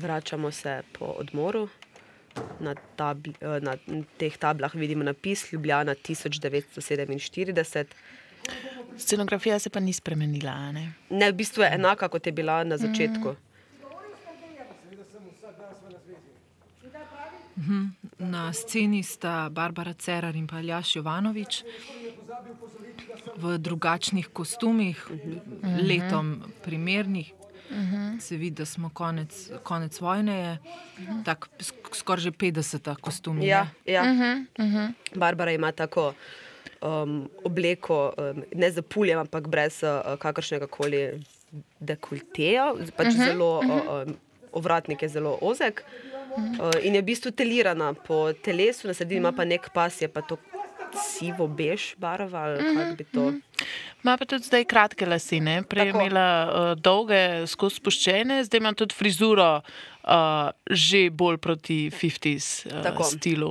Vračamo se po odmoru. Na, tabli, eh, na teh tablah vidimo napis Ljubljana 1947. Scenografija se pa ni spremenila. a Ne? Ne, v bistvu je enaka, kot je bila na začetku. Na sceni sta Barbara Cerar in pa Aljaš Jovanovič v drugačnih kostumih, letom primernih. Se vidi, da smo konec, konec vojne, je tako sk- skoraj že 50 kostumov. Ja, ja. Barbara ima tako um, obleko, um, ne za puljem, ampak brez uh, kakršnega koli dekolteja, pač zelo, uh, um, ovratnik je zelo ozek. Uh, in je v bistvu telirana po telesu, na sredini ima pa nek pas, je pa to sivo bež barva ali kako bi to. Ima pa tudi zdaj kratke lasine, prej je imela uh, dolge, skozi spuščene, zdaj ima tudi frizuro uh, že bolj proti 50s uh, Tako. stilu.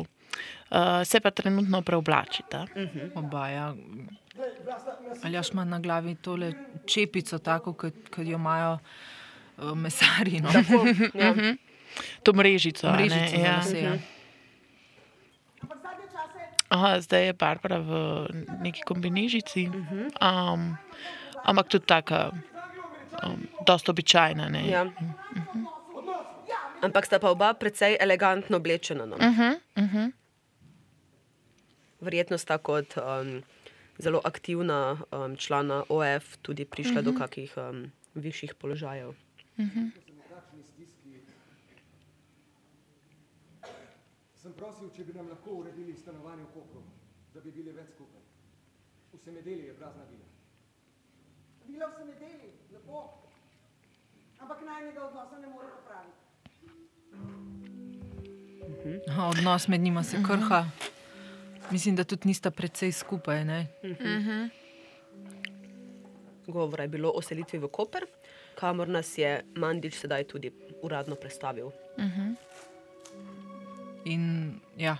Uh, se pa trenutno preoblačita. Oba, ja. Aljaš ima na glavi tole čepico, tako kot, jo imajo uh, mesari. No? Tako, ja. To mrežico. a ne, Mrežico za ja. lase, ja. Aha, zdaj je Barbara v neki kombinižici, um, ampak tudi tako, um, dosta običajna. Ne? Ja. Ampak sta pa oba precej elegantno oblečena. No. Verjetno sta kot um, zelo aktivna um, člana OF tudi prišla do kakih um, višjih položajev. Sem prosil, če bi nam lahko uredili stanovanje v Kopru, da bi bili več skupaj. V Semedeli je prazna vila. Bilo v semedeli, lepo. Ampak najnega odnosa ne more popraviti. Aha, odnos med njima se krha. Mislim, da tudi nista precej skupaj. Ne? Govora je bilo o selitvi v Koper, kamor nas je Mandič sedaj tudi uradno predstavil. In ja,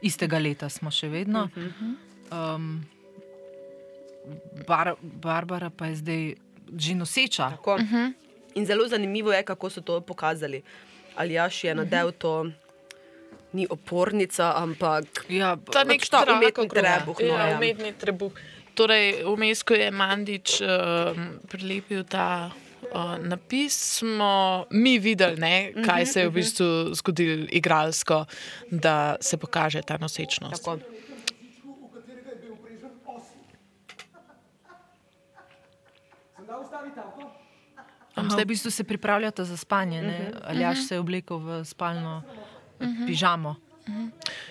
istega leta smo še vedno. Um, Bar Barbara pa je zdaj že noseča. Tako. In zelo zanimivo je, kako so to pokazali. Ali Jaš je nadev to, ni opornica, ampak Ja, Ta nek ta umetni trebuh. No, Ja, ja. umetni trebuh. Torej, vmes, ko je Mandič um, prilepil ta uh, napis, smo mi videli, ne, kaj se je v bistvu zgodilo igralsko, da se pokaže ta nosečnost. Tako. V katerega je bil vprežen osel. Sem dal ustaviti avto? Aha, v bistvu se pripravljata za spanje. Uh -huh. Aljaš se je oblekel v spalno uh -huh. pižamo.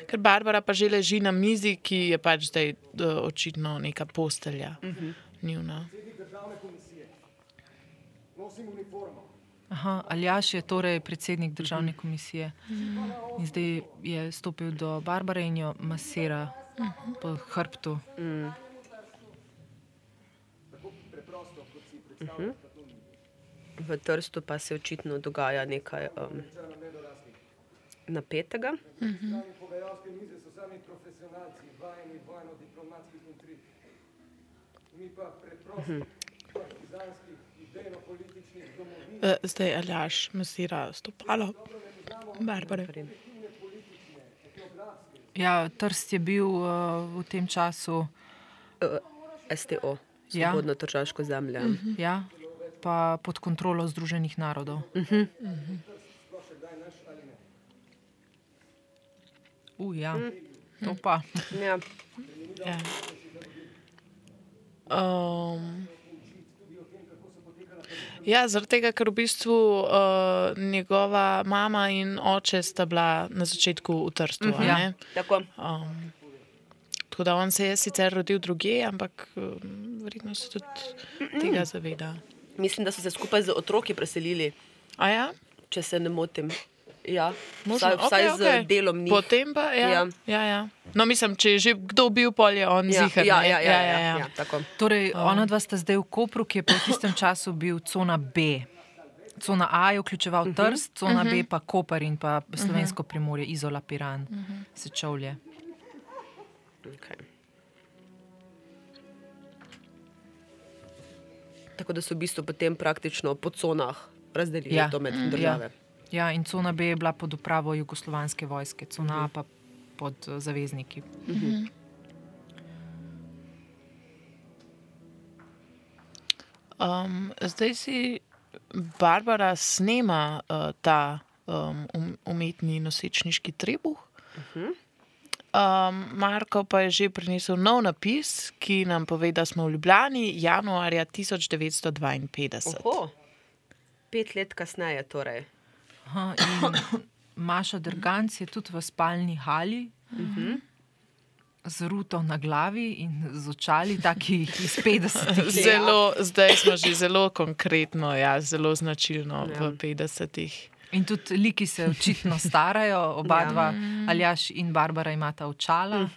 Ker Barbara pa že leži na mizi, ki je pač zdaj uh, očitno neka postelja. Uh -huh. Njuna. Nosim uniformo. Aha, Aljaš je torej predsednik državne komisije. In zdaj je stopil do Barbare in jo masira po hrbtu. Tako preprosto, kot si predstavljaš, pa to ni. V Trstu pa se očitno dogaja nekaj um, napetega. Diplomatskih intrig. Mi pa preprosto. Uh, zdaj Aljaš masira stopalo. Barbare. Ja, Trst je bil uh, v tem času, STO, Ja. Svobodno tržaško zemljo. ja, pa pod kontrolo Združenih narodov. Uh, ja, to pa. Ja. Ja. Um, ja, zaradi tega, ker v bistvu uh, njegova mama in oče sta bila na začetku v Trstu. a Ja. ne? Tako. Um, tako da on se je sicer rodil drugje, ampak um, verjetno se tudi tega zaveda. Mislim, da so se skupaj z otroki preselili, A ja? če se ne motim. Ja, Možno, vsaj, vsaj okej, z delom njih. Potem pa, ja, Ja. ja. Ja, ja. No, mislim, če je že kdo bil pol, je on ja, zihar. ja, ne? ja, ja, ja, ja, ja, tako. Torej, ona dva sta zdaj v Kopru, ki je pa v tistem času bil cona B. Cona A je vključeval uh -huh. Trst, cona uh -huh. B pa Koper in pa slovensko primorje, Izola, Piran, uh -huh. Sečovlje. Okay. Tako da so v bistvu potem praktično po conah razdelili Ja. ja. to med države. Ja, in cona B je bila pod upravo jugoslovanske vojske, cona A pa pod eh, zavezniki. Um, zdaj si Barbara snema uh, ta um, um, umetni nosečniški trebuh. Um, Marko pa je že prinesel nov napis, ki nam pove, da smo v Ljubljani januarja 1952. Oho. Pet let kasneje, torej. Aha, in Maša Drganc je tudi v spalni hali. Z ruto na glavi in z očali, taki iz 50 let. Zelo, zdaj smo že zelo konkretno, ja, zelo značilno Ja. v 50-ih. In tudi liki se očitno starajo, oba Ja. dva, Aljaš in Barbara imata očala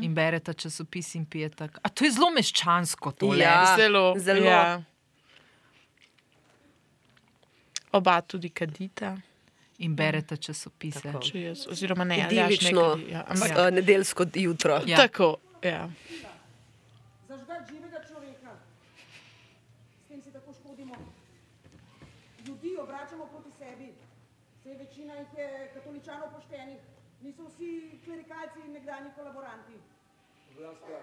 in bereta časopis in pijeta. A to je zelo meščansko, tole. Ja. zelo. zelo. Ja. Oba tudi kadita. In bereta časopise. Tako. Če jaz, oziroma ne, Aljaš ne Idilično, kadi, ja, ampak ja. nedeljsko jutro. Ja. tako. Ja. Zažgati živega človeka. S tem si tako škodimo. Ljudi obračamo proti sebi. Sej večina jih je katoličanov poštenih. Niso vsi klerikalci in nekdani kolaboranti. Vlaska,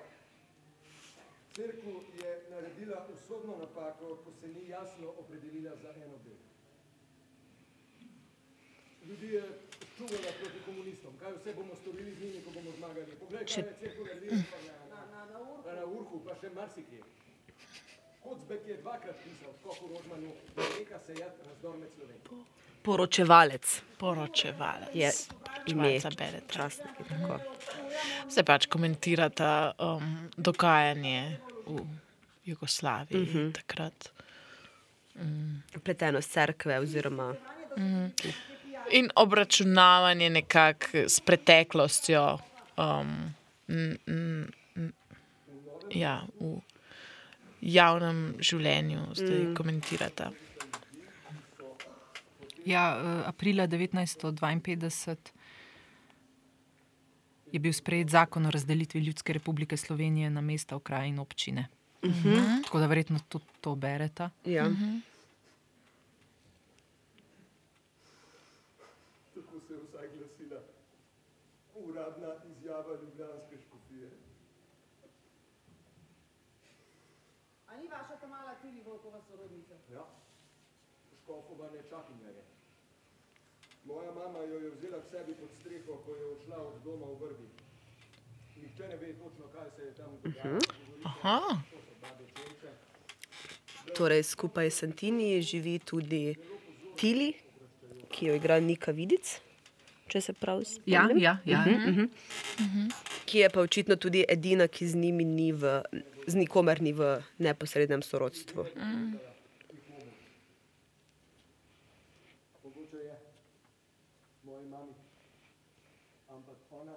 crkva je naredila usodno napako, ko se ni jasno opredelila za eno del. Ljudi je čuvala proti komunistom. Kaj vse bomo storili z njimi, ko bomo zmagali? Poglej, kaj je pa na, na, Na, na urku. na, Urhu, pa še marsikje. Kocbek je dvakrat pisal, skoku Rožmanu, da neka sejati razdor med Slovenci. Poročevalec Poročevalec. je ime berete. časniki. Tako. Se pač komentirata um, dogajanje v Jugoslaviji uh -huh. takrat. Pleteno s cerkve oziroma In obračunavanje nekako s preteklostjo. Um, m, m, m, ja, v javnem življenju zdaj mm. komentirata. Ja, eh, aprila 1952 je bil sprejet zakon o razdelitvi Ljudske republike Slovenije na mesta, okraje in občine. Uh -huh. Tako da verjetno tudi to bereta. ja. Tako se je vsaj glasila uradna izjava Ljubljanske škofije. A ni vaša ta mala Tili Volkova sorodnica? Ja, škofova nečakinja je. Moja mama jo je vzela k sebi pod streho, ko je odšla od doma v vrbi. Nihče ne ve točno, kaj se je tam dogajalo. Aha, babe Čenče. Torej, skupaj s Santini živi tudi Tili, ki jo igra Nika Vidic, če se prav Ja, spomnim. ja, ja. Ki je pa očitno tudi edina, ki z njimi ni v, z nikomer ni v neposrednem sorodstvu. Mami. Ampak ona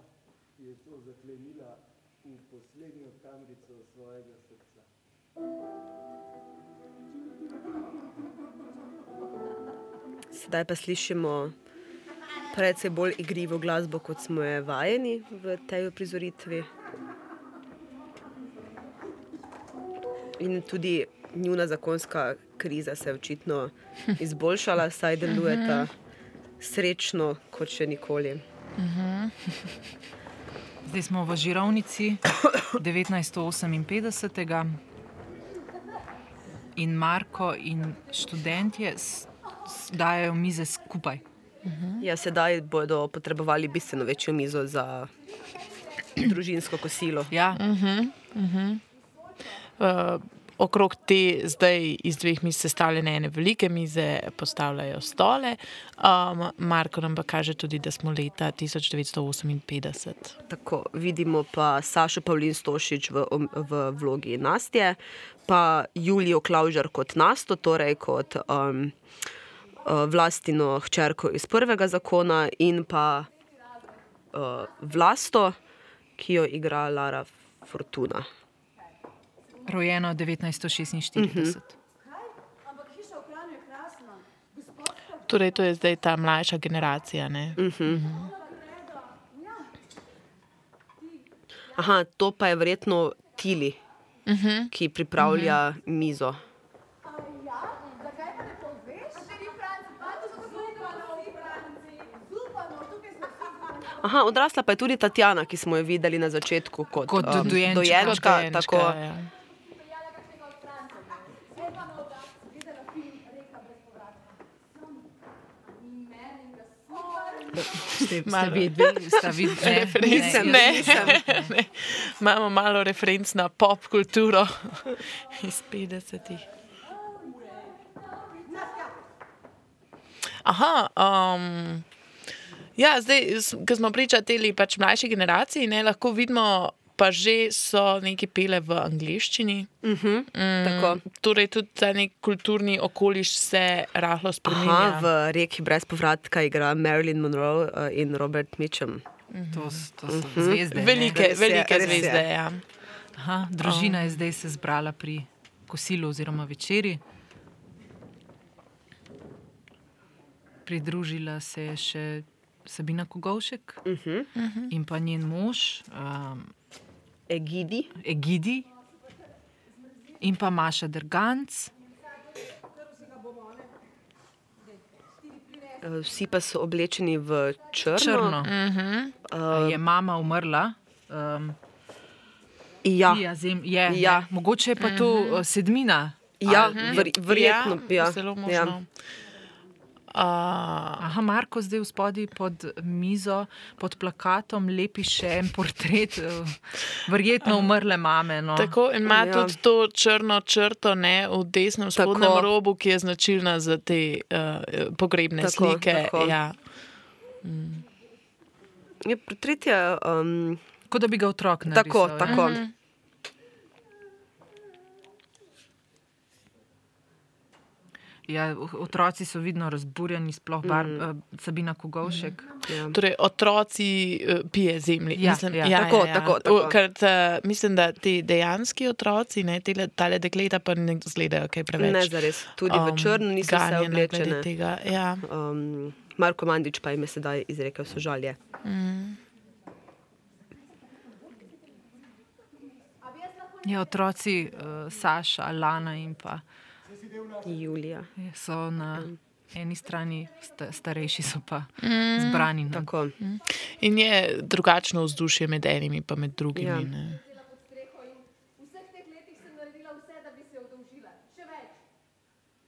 je to zaklenila v poslednjo kamrico svojega srca. Sedaj pa slišimo precej bolj igrivo glasbo, kot smo jo vajeni v tej uprizoritvi. In tudi njuna zakonska kriza se je očitno izboljšala, saj delujeta srečno kot še nikoli. Zdaj smo v Žirovnici 1958. In Marko in študentje dajo mize skupaj. Ja, sedaj bodo potrebovali bistveno večjo mizo za družinsko kosilo. Ja, uh, okrog te zdaj iz dveh miz sestavljene ene velike mize postavljajo stole. Um, Marko nam pa kaže tudi, da smo leta 1958. Tako, vidimo pa Sašo Pavlin Stošič v, v vlogi Nastje, pa Julijo Klaužar kot Nasto, torej kot um, uh, vlastino hčerko iz prvega zakona, in pa uh, Vlasto, ki jo igra Lara Fortuna. rojeno 1946. Ampak hiša v Kranju je krasna. Gospodska Torej, to je zdaj ta mlajša generacija. Ne? Aha, to pa je verjetno Tili, uh -huh. ki pripravlja uh -huh. mizo. Ja, zakaj pa ne poveš? Če ni Franci, pa to so super Aha, odrasla pa je tudi Tatjana, ki smo jo videli na začetku kot, Kot um, dojenčka. dojenčka. Dojenčka, tako, ja. Ste, ste Malo. videli, ste videli, ne, Referenc, ne, ne, ne. Imamo malo referenc na pop kulturo iz 50-ih. Aha, um, ja, zdaj, ko smo priča teli pač mlajši generaciji, ne, lahko vidimo, pa že so neki pele v angliščini. uh -huh, Mm, tako. Torej, tudi ta nek kulturni okoliš se rahlo spremenja. Aha, v reki brez povratka igra Marilyn Monroe uh, in Robert Mitchum. To, s- to so zvezde. ne. Velike, Res je, velike res je. zvezde. Ja. Aha, družina je zdaj se zbrala pri kosilu oziroma večeri. Pridružila se je še Sabina Kogovšek Uh -huh. in pa njen mož um, Egidi. Egidi in pa Maša Drganc. Uh, vsi pa so oblečeni v črno. Črno. Uh, Je mama umrla. Um, ja, ja, zem, je, Ja. ne. Mogoče je pa to uh, sedmina. ja, ver, verjetno. Ja, zelo ja. Uh, Aha, Marko zdaj v spodaj pod mizo, pod plakatom lepi še en portret, eh, verjetno umrle mame. No. Tako ima Ja. tudi to črno črto ne, v desnem spodnjem Tako. robu, ki je značilna za te uh, pogrebne Tako, slike. tako. Ja. Je portret je. Um, Kot da bi ga otrok naredil. tako, tako. Mhm. Ja, otroci so vidno razburjeni, sploh bar, mm. uh, Sabina Kogovšek. Mm. Ja. Torej, otroci uh, pije zemlji. Ja, mislim, ja. Tako, tako, tako. O, Ker ta, mislim, da ti dejanski otroci, ne, tele, tale dekleta pa ne izgledajo kaj preveč. Ne zares, tudi v črno niso glede oblečene. Tega, ja. Um, Marko Mandič pa jim je sedaj izrekel sožalje. Ja, otroci uh, Saša, Lana in pa Julija. so na eni strani, sta, starejši so pa mm. zbrani. Na, Tako. In je drugačno vzdušje med enimi in med drugimi. Ja. Ja. V vseh teh letih sem naredila vse, da bi se odolžila. Še več.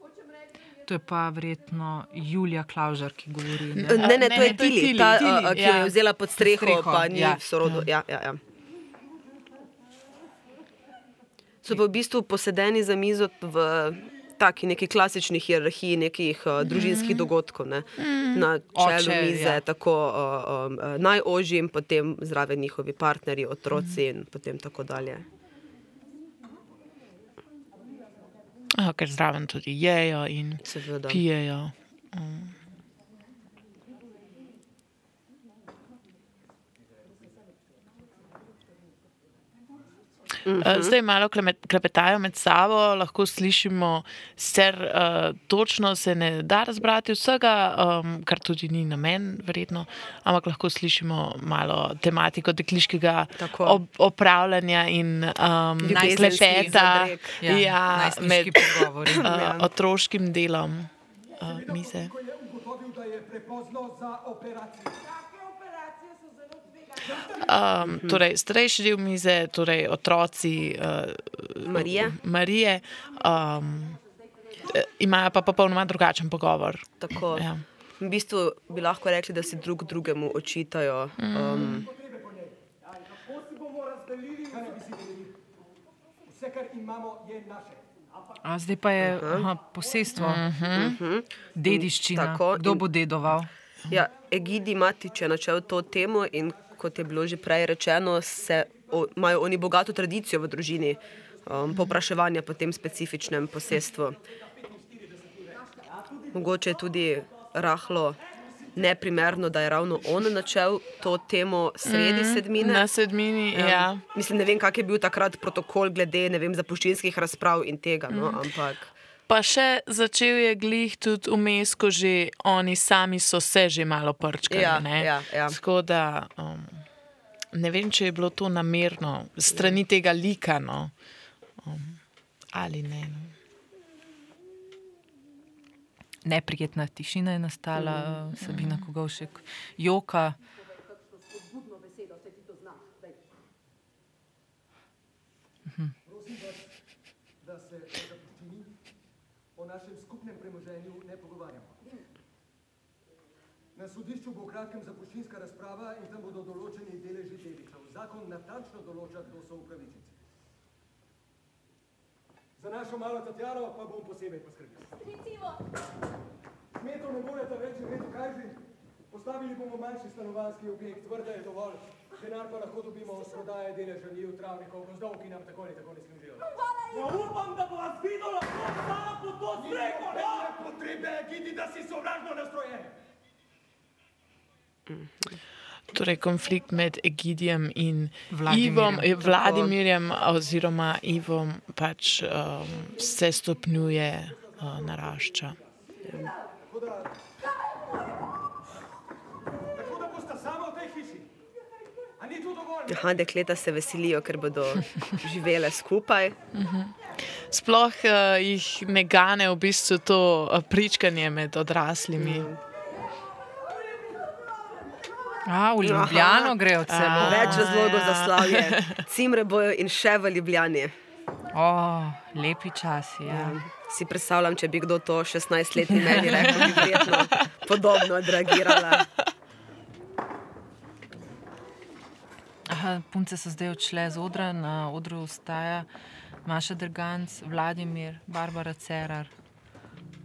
Hočem reči, to je pa verjetno Julija Klaužar, ki govori. Ne? Ne, ne, to je ne, to je Tili, Tili, ta, Tili, ki jo je ja. vzela pod streho, streho, pa ni ja. v sorodu. Ja, ja, ja. So pa v bistvu posedeni za mizo v taki neki klasični hierarhiji nekih uh, družinskih dogodkov. Ne? Na čelu Oče, mize, ja. tako uh, um, uh, najožji in potem zraven njihovi partnerji, otroci in potem tako dalje. Aha, ker zraven tudi jejo in Seveda. pijejo. Uh -huh. Zdaj malo klepetajo med sabo, lahko slišimo, sicer uh, točno se ne da razbrati vsega, um, kar tudi ni namen, verjetno, ampak lahko slišimo malo tematiko dekliškega ob, opravljanja in um, klepeta. Ja, ja, najstniški med pogovori. uh, otroškim delom uh, mize. Ko je ugotovil, da je prepozno za operacijo. Take operacije so zelo tvegane. Um, torej, starejši del mize, torej otroci uh, Marije. Marije, um, eh, imajo pa popolnoma drugačen pogovor. Tako. Ja. V bistvu bi lahko rekli, da si drug drugemu očitajo. Um, Kako si bomo razdelili, kaj ne bi si delili? Vse, kar imamo, je naše. A, zdaj pa je aha, posestvo, uh -huh. dediščina. Tako, Kdo in- bo dedoval? Ja, Egidi Matič je načel to temo in kot je bilo že prej rečeno, se, o, imajo oni bogato tradicijo v družini um, popraševanja po tem specifičnem posestvu. Mogoče je tudi rahlo neprimerno, da je ravno on načel to temo sredi sedmine. Na sedmini, ja. ja. Mislim, ne vem, kak je bil takrat protokol glede ne vem, zapuščinskih razprav in tega, no, ampak Pa še začel je glih tudi vmes, ko že oni sami so se že malo prčkali. Ja, ne? ja, ja. Tako da um, ne vem, če je bilo to namerno, strani tega lika, no. um, ali ne. No. Neprijetna tišina je nastala, mm. Sabina Kogovšek, joka. ti to znaš. Daj. Prosim vas, da se o zapuščini, o našem skupnem premoženju ne pogovarjamo. Na sodišču bo v kratkem zapuščinska razprava in tam bodo določeni deleži dedičev. Zakon natančno določa, kdo so upravičenci. Za našo malo Tatjano pa bom posebej poskrbel. Recimo, Kmetov ne morete več živeti v Kajži. Postavili bomo manjši stanovanjski objekt, vrda je dovolj. Denar pa lahko dobimo od prodaje deleža njiv, travnikov, gozdov, ki nam tako ali tako ne služijo. Ja, upam, da bo vas videlo lahko stala pod to streho, no! Ne potrebe, Gidi, da si sovražno nastrojen. Torej, konflikt med Egidijem in Vladimirjem. Ivom, eh, Vladimirjem oziroma Ivom pač um, se stopnjuje, uh, narašča. Tako da boste sama v tej hiši. A ni to dovolj? Aha, dekleta se veselijo, ker bodo živele skupaj. Sploh uh, jih ne gane v bistvu to pričkanje med odraslimi. A, v Ljubljano grejo celo. Več razlogov za slavje. Cimre bojo in še v Ljubljani. O, lepi časi. Ja. Si predstavljam, če bi kdo to 16-letni meni rekel, bi verjetno podobno odreagirala. Aha, punce so zdaj odšle z odra, na odru ostaja Maša Drganc, Vladimir, Barbara Cerar.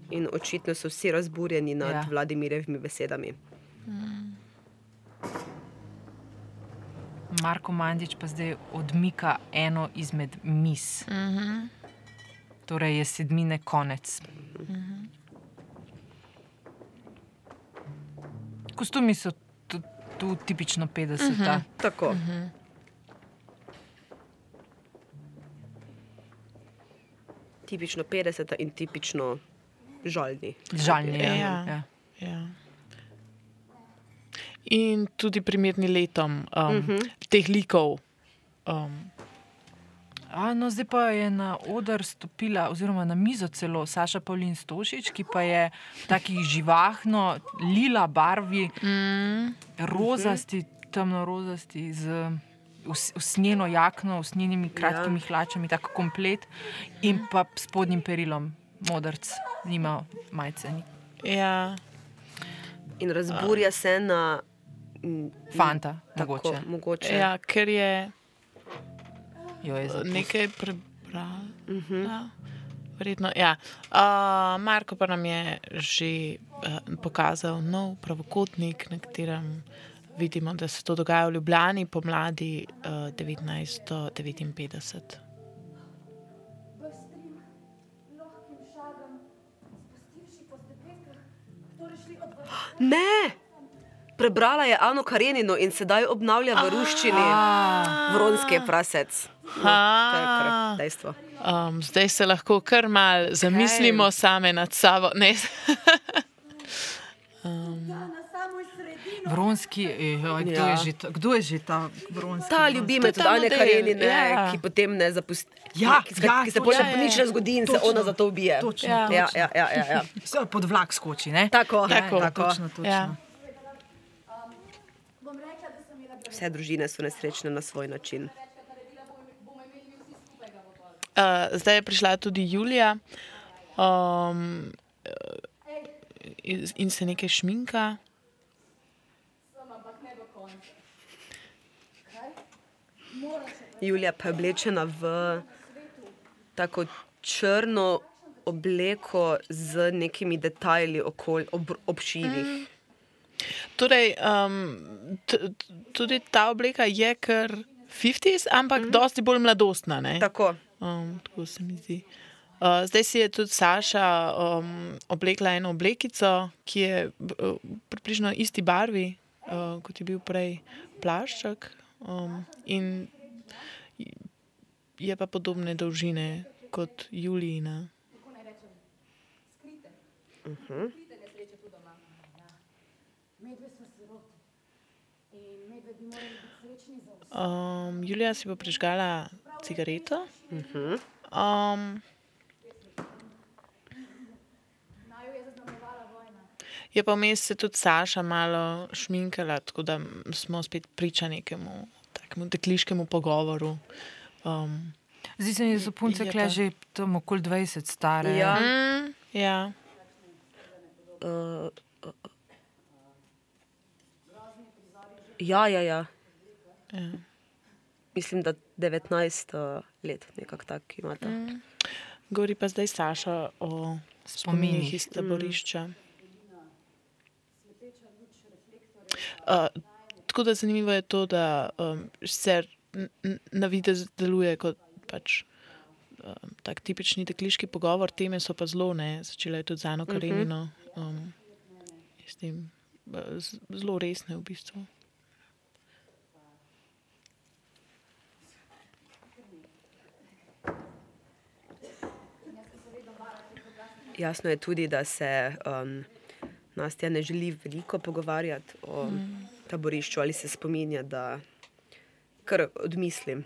In očitno so vsi razburjeni nad Ja. ja. Vladimirjevimi besedami. Marko Mandič pa zdaj odmika eno izmed mis. Uh -huh. Torej je sedmine konec. Uh -huh. Kostumi so tu, tu tipično 50. Uh -huh. Tako. Uh -huh. Tipično 50 in tipično žalni. Žalni. Ja. Ja. Ja. Ja. In tudi primerni letom um, uh -huh. teh likov. Um, A, no, zdaj pa je na oder stopila, oziroma na mizo celo Saša Pavlin Stošič, ki pa je v takih živahno, lila barvi, mm. rozasti, temno rozasti, z us- usnjeno jakno, usnjenimi kratkimi ja. hlačami, tako komplet in pa spodnjim perilom, modrc, nima majice. ni- ja. In razburja se na. M, Fanta, Tako, mogoče. mogoče. ja, ker je Jo je zapustil. nekaj prebral. Uh -huh. ja. Verjetno, ja. uh, Marko pa nam je že uh, pokazal nov pravokotnik, na katerem vidimo, da se to dogaja v Ljubljani pomladi uh, 1959. od vrha. Ne! Prebrala je Ano Karenino in sedaj obnavlja v ruščini Vronski prasec. No, to kar dejstvo. Um, zdaj se lahko kar mal zamislimo okay. same nad sabo. Ne, Ja, na samoj sredini. Vronski, joj, kdo, Ja. je že ta, kdo je že ta Vronski? Ta ljubi me To je tudi ta Ane Karenine, ja. ki potem ne zapusti. Ja, ki se, ja, ki se počne Ja, ja, nič ne zgodi in se točno. ona zato ubije. Točno, Ja. ja, točno. ja, ja, ja, ja. Vse pod vlak skoči, ne? Tako, Tako. Ja, tako. točno, točno. Ja. Bom rekla, da sem imela Vse družine so nesrečne na svoj način. Uh, zdaj je prišla tudi Julija um, in, in se nekaj šminka. Julija pa je oblečena v tako črno obleko z nekimi detajli okoli ob, obšivih. Torej, um, tudi ta obleka je kar 50s, ampak mm -hmm. dosti bolj mladostna. Ne? Tako. Um, tako se mi zdi. Uh, zdaj si je tudi Saša um, oblekla eno oblekico, ki je uh, približno isti barvi, uh, kot je bil prej plašček. Um, in je pa podobne dolžine kot Julijina. Kako naj rečem? Skrite. Skrite nesreče tu doma. Ja. Medve so siroti. In medve bi morali biti srečni za vse. Um, Julija si bo prižgala cigareto. Um, Naju je zaznamovala vojna. je pa vmes se tudi Saša malo šminkala, tako da smo spet priča nekemu takemu dekliškemu pogovoru. Um, Zdi se mi, da so punce Je kle pa- že tam okoli 20 stare. Ja. mm, ja. Uh, uh, ja, ja, ja. Ja. Mislim, da 19 uh, let, nekako tak imate. Mm. Govori pa zdaj Saša o Spominih. iz taborišča. Uh, tako da zanimivo je to, da um, n- na videz deluje kot pač. Um, tak tipični dekliški pogovor, teme so pa zelo, ne, začela je tudi z Ano Karenino, um, s tem, uh, zelo resne v bistvu. Jasno je tudi, da se um, Nastja ne želi veliko pogovarjati o mm. taborišču ali se spominja, da kar odmislim.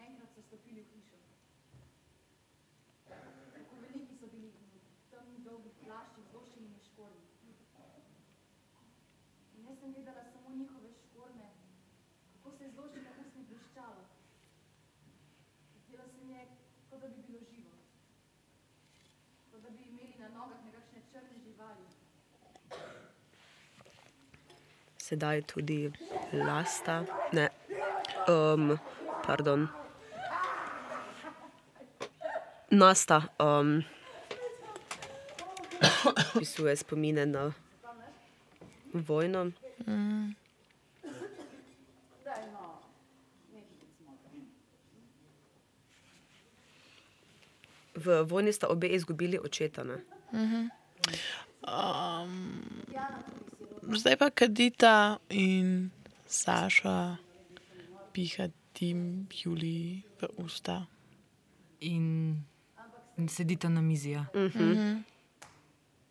Enkrat so stopili v hišo. Tako veliki so bili, temni dolgi plašči, zloščenimi škornji. In jaz sem gledala samo njihove škorne, kako se je zloščene usne bleščalo. Zdelo se mi je, kot da bi bilo živo. Kot da bi imeli na nogah nekakšne črne živali. Sedaj tudi lasta, ne, um, pardon. Nasta um, pisuje spomine na vojno. V vojni sta obe izgubili očeta. Ne? Zdaj pa Kadita in Saša piha tim Juliji v usta. In, in sedita na mizi. Ja.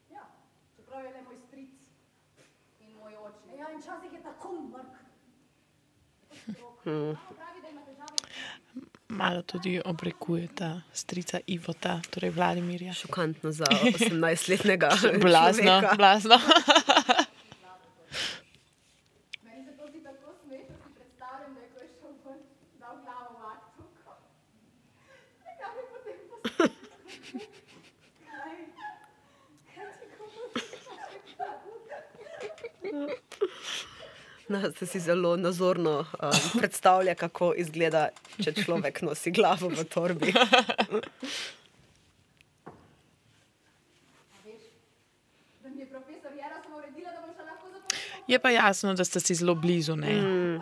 Ja, čeprav je le moj stric in moj oče. Ja, in včasih je tako mrk. Pravi, da ima težave Malo tudi obrekujeta strica Ivota, torej Vladimirja. Šokantno za 18-letnega. Blazno, blazno. Meni se to zdi tako smešno, si predstavljam, da je ko je šel ven, dal glavo v aktu. Ja, bi potem poslušal. Kaj? Kaj ti No, se si zelo nazorno um, predstavlja, kako izgleda, če človek nosi glavo v torbi. Da mi je pa jasno, da sta si zelo blizu. Ne? Um,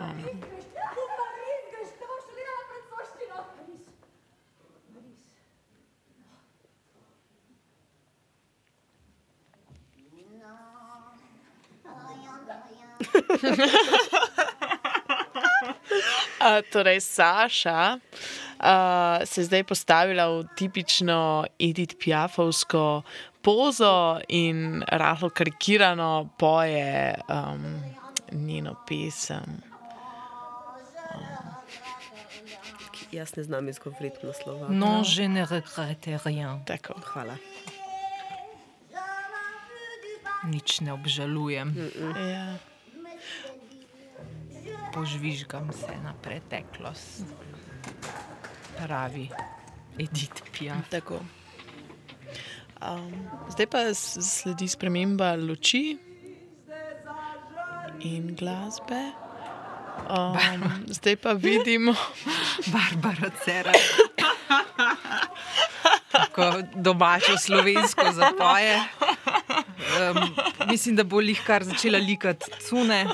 Ja, pa res, greš, da boš študirala francoščino. Res. Res. A, torej, Saša a, se je zdaj postavila v tipično Edith Piafovsko pozo in rahlo karikirano poje um, njeno pesem. Jaz ne znam izgovoriti naslova. Non, je ne regrette rien. Tako. Hvala. Nič ne obžalujem. Ja. Požvižgam se na preteklost. Pravi Edith Piaf. Tako. Um, zdaj pa sledi sprememba luči in glasbe. Um, zdaj pa vidimo, Barbara Cera. Tako domačo slovensko zapoje. Um, mislim, da bo lih kar začela likati cune.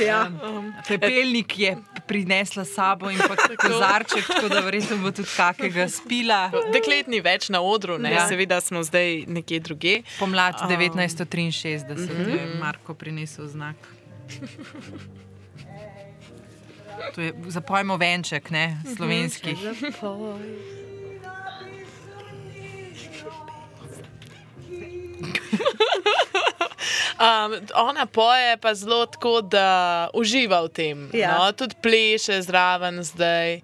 Ja. Um, pepelnik je prinesla sabo in pa kozarček, tako da verjetno bo tudi kakega spila. deklet ni več na odru, ne? Ja. seveda smo zdaj nekje druge. Pomlad 1963 je Marko prinesel znak. To je zapojmo venček, ne, slovenski. Um, ona poje pa zelo tako, da uživa v tem. Ja. No? Tudi pleše zraven zdaj.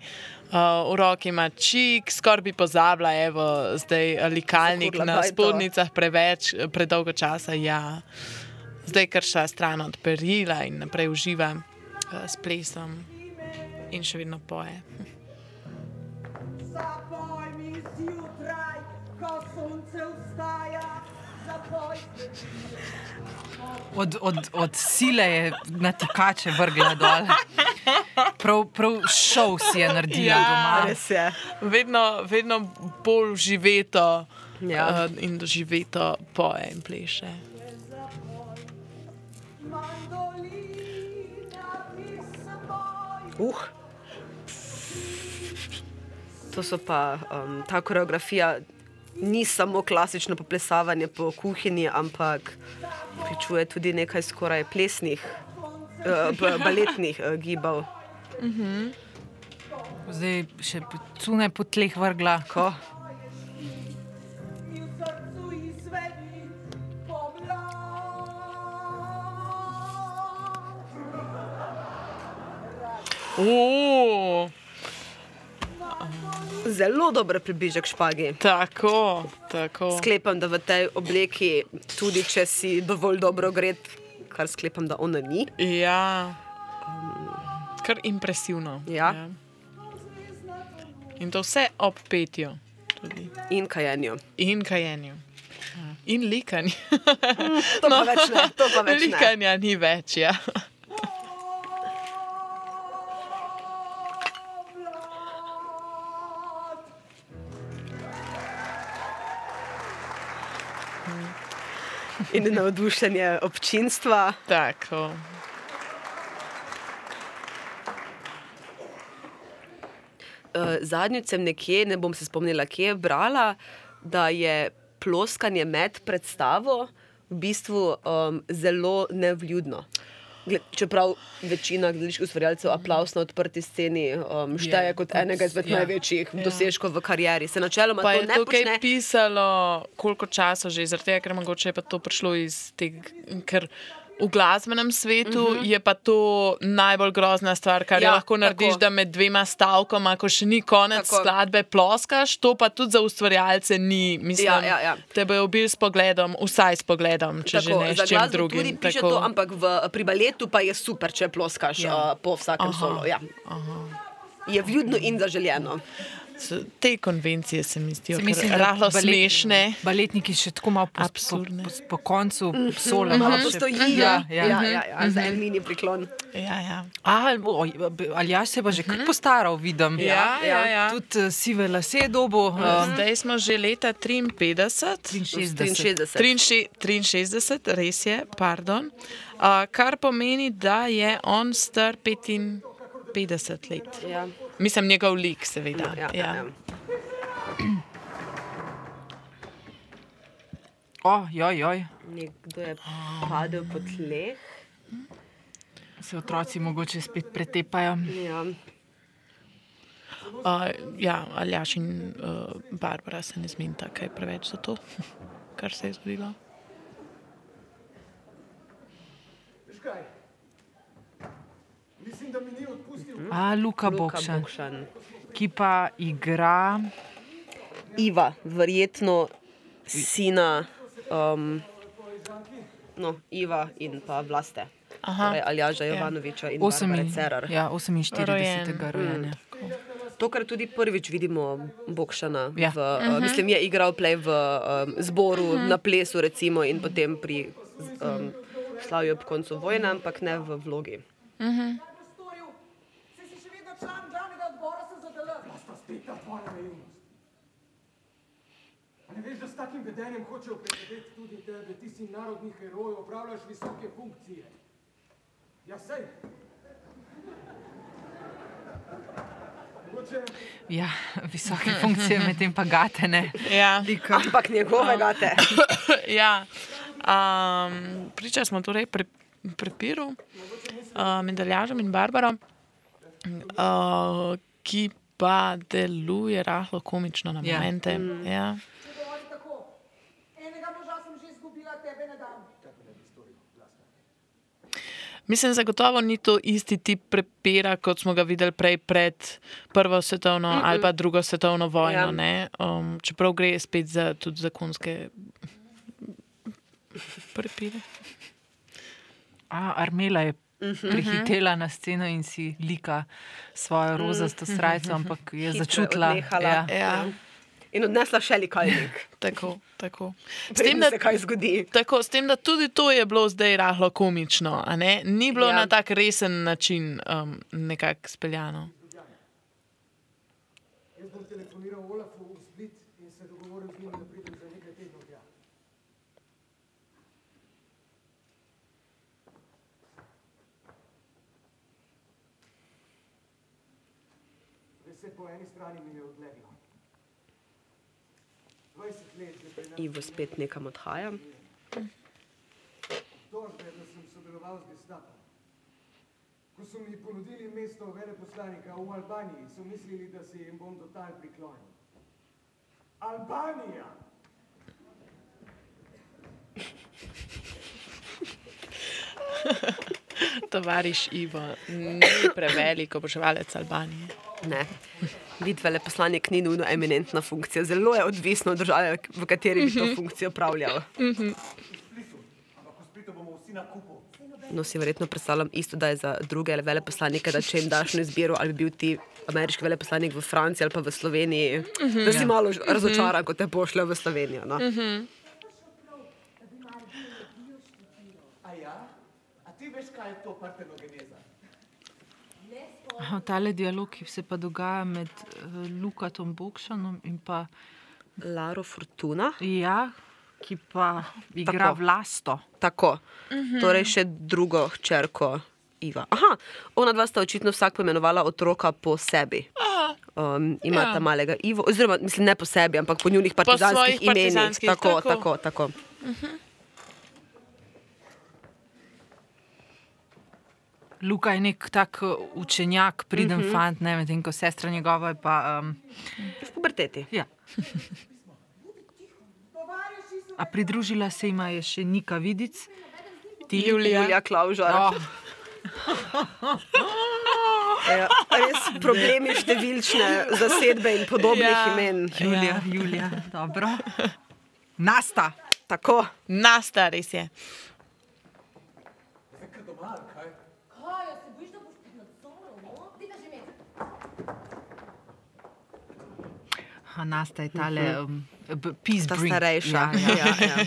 Uh, v roki ima čik, skoraj bi pozabila, evo, zdaj eh, likalnik Zakurla na spodnicah preveč, predolgo časa. Ja. zdaj kar šla stran od perila in naprej uživa uh, s plesom in še vedno poje. Zapoj mi zjutraj, ko sonce vstaja, zapoj Od, od, od sile je na tikače vrgla dol. Prav, prav šov si je naredila Ja. doma. Res je. Vedno, vedno bolj živeto Ja. uh, in doživeto poje in pleše. Uh. To so pa um, ta koreografija. Ni samo klasično poplesavanje po kuhinji, ampak vključuje tudi nekaj skoraj plesnih, uh, ba- baletnih uh, gibov. Zdaj še cune po tleh vrgla. Ko? Oh, Zelo dober približek špagi. tako, tako. Sklepam, da v tej obleki, tudi če si dovolj dobro gred, kar sklepam, da ona ni. Ja, kar impresivno. Ja. In to vse ob petju. Tudi. In kajenju. In kajenju. Ja. In likanju. To pa več ne. To pa več ne. Likanja ni več. Ja. In navdušenje občinstva. Tako. Uh, Zadnjič sem nekje, ne bom se spomnila, kje je brala, da je ploskanje med predstavo v bistvu um, zelo nevljudno. Čeprav večina gledaliških ustvarjalcev aplaus na odprti sceni um, šteje kot kot- enega izmed ja. največjih dosežkov v karieri. Se načeloma Pa to je ne tukaj počne. pisalo, koliko časa že, zaradi tega, ker mogoče je pa to prišlo iz tega, ker v glasbenem svetu uh -huh. je pa to najbolj grozna stvar, kar ja, Mhm. Lahko narediš, tako. da med dvema stavkoma, ko še ni konec Tako. skladbe, ploskaš, to pa tudi za ustvarjalce ni. Mislim, Ja, ja, ja. Te bojo bil s pogledom, vsaj s pogledom, če že ne s čim drugim. Piše to, ampak v, pri baletu pa je super, če ploskaš ja. Uh, po vsakem Aha, solu. Ja. Je vljudno in zaželjeno. Te konvencije se mi zdijo rahlo balet- smešne. Baletniki še tako malo po, po, Absurdne. po, po koncu sola. Malo še- postojijo. Ja, ja. ja, ja, ja, za en mini priklon. Ja, ja. A, oj, ali jaz se pa že kar postaral, vidim. Ja, ja, ja. Tudi uh, sive lase dobo. Um, Zdaj smo že leta 53. 63. 63. 63, res je, pardon. Uh, kar pomeni, da je on star 55 let. Ja. Mislim, njegov lik, seveda. Ja, ja, ja. O, joj, joj. Nekdo je padel po tleh. Se otroci mogoče spet pretepajo. Ja. Uh, ja, Aljaš in uh, Barbara se ne zmenita kaj preveč za to, kar se je zgodilo. Veš kaj? Mislim, da mi ni odpustil. A, Luka, Luka Bokšan, Bokšan. ki pa igra. Iva, verjetno sina um, no, Iva in pa Vlaste. Torej, Aljaža Jovanoviča in Cerar. ja, 48. Rojen. rojenja. To, kar tudi prvič vidimo Bokšana, Ja. v, uh, mislim, je igral play v um, zboru, na plesu, recimo, in potem pri um, slavju ob koncu vojne, ampak ne v vlogi. Storil, saj si še vedno član glavnega odbora SZDL. Sta spet ta tvoja naivnost. A ne veš, da s takim vedenjem hočejo prizadeti tudi tebe, ti si narodni heroj, opravljaš visoke funkcije. Ja, sej. Mogoče Ja, visoke funkcije, medtem pa gatene. Ja. Ampak njegovega te. ja. Um, priča smo torej pre, prepiru uh, med Aljažem in Barbaro, uh, ki pa deluje rahlo komično na Ja. momente. Ja. Dovolj tako. Enega moža sem že izgubila, tebe ne dam. Mislim, zagotovo ni to isti tip prepira, kot smo ga videli prej pred Prvo svetovno mm -mm. ali pa Drugo svetovno vojno. Ja. Um, čeprav gre spet za tudi zakonske prepire. A, Armela je prihitela na sceno in si lika svojo rozasto srajco, ampak je Hitro začutila. Ja. Ja, In odnesla še likalnik. tako. tako. S, tem, da, se kaj zgodi. tako, s tem, da tudi to je bilo zdaj rahlo komično, a ne? ni bilo Ja. na tak resen način um, nekako speljano. Jaz bom telefoniral Olafu v Split in se dogovoril z njim, da pridem za nekaj tednov tja. Vse po eni strani mi je odleglo. 20 let že pri nas Ivo spet nekam odhaja. tožbe, da sem sodeloval z gestapom. Ko so mi ponudili mesto veleposlanika v Albaniji, so mislili, da se jim bom total priklonil. Albanija! Tovariš Ivo, ni prevelik oboževalec Albanije. Ne. Vid veleposlanik ni nujno eminentna funkcija, zelo je odvisno od države, v kateri bi to funkcijo bomo vsi na kupu. No, si verjetno predstavljam isto, da je za druge veleposlanike, da če jim daš na izbiro, ali bi bil ti ameriški veleposlanik v Franciji ali pa v Sloveniji, da si malo razočaran, ko te pošljejo v Slovenijo. No? A ja? A ti veš, kaj je to partenogeneza? Aha, Tale dialog, ki se pa dogaja med uh, Lukatom Bokšanom in pa Laro Fortuna. ja, ki pa igra Tako. vlasto. Tako. Torej še drugo hčerko Iva. Aha, ona dva sta očitno vsak poimenovala otroka po sebi. Um, imata Ja. malega Ivo, oziroma mislim, ne po sebi, ampak po njunih partizanskih svojih imenih. partizanskih, Tako, tako. tako, tako. Luka je nek tak uh, učenjak, priden uh -huh. fant, ne medtem ko sestra njegova je pa. Um, V puberteti. ja. A pridružila se jima je še Nika Vidic, ti Julija. Julija Klaužar. Oh, Ja, res problemi številčne zasedbe in podobnih Ja. imen. Julija, Julija, dobro. Nasta. Tako. Nasta res je. Zdaj kar doma, ali kaj? Kaj, a se bojiš, da boš pod nadzorom, no? Daj ga že med. Aha, Nasta je tale um, b- peace Ta bring. starejša. Ja, ja. Ja, ja.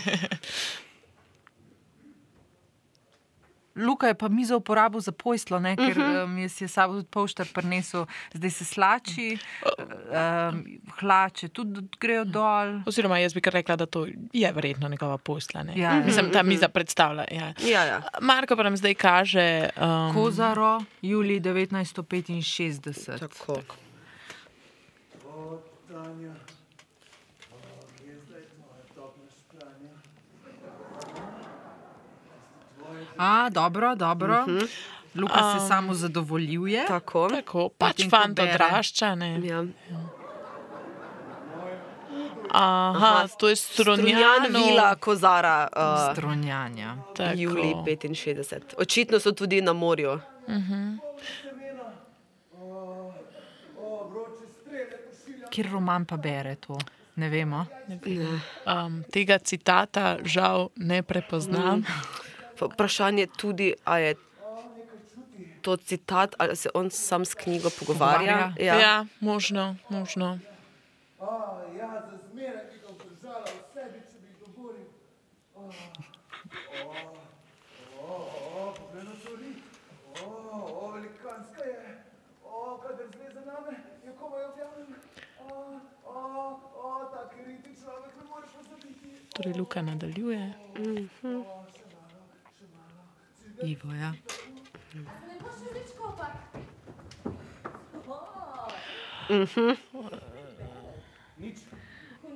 Luka je pa mizo uporabil za pojslo, ne, ker um, je si je sabo tudi poštar prinesel, zdaj se slači, um, hlače tudi grejo dol. Oziroma, jaz bi kar rekla, da to je verjetno njegova posla. Ne? Ja. Mislim, ta miza predstavlja. Ja. Ja, ja. Marko pa nam zdaj kaže. Um, Kozaro, julij 1965. Tako. O, Tanja. O, je zdaj tvoja topna špranja. A, dobro, dobro. Uh -huh. Luka se samo zadovoljuje. Tako. tako, pač fant odrašča. Ne? Ja. Aha, to je Strunjan. Vila Kozara. Uh, Stronjanja. Tako. Juli 65. Očitno so tudi na morju. O, Kjer roman pa bere to? Ne vemo. Um, tega citata žal ne prepoznam. Pa Vprašanje tudi, ali je to citat, ali se on sam s knjigo pogovarja. Pogovarja. Ja. ja, možno, možno. A, ja, za zmeraj bi ga obdržala v sebi, če bi ga govoril. O, o, o, poglej na to lik. O, o, velikanska je. O, kadar zve za name, je komaj objavljen. O, o, o, tak riti človek ne moreš pozabiti. Torej, Luka nadaljuje. Ivo, ja. Ne boš še več kopak.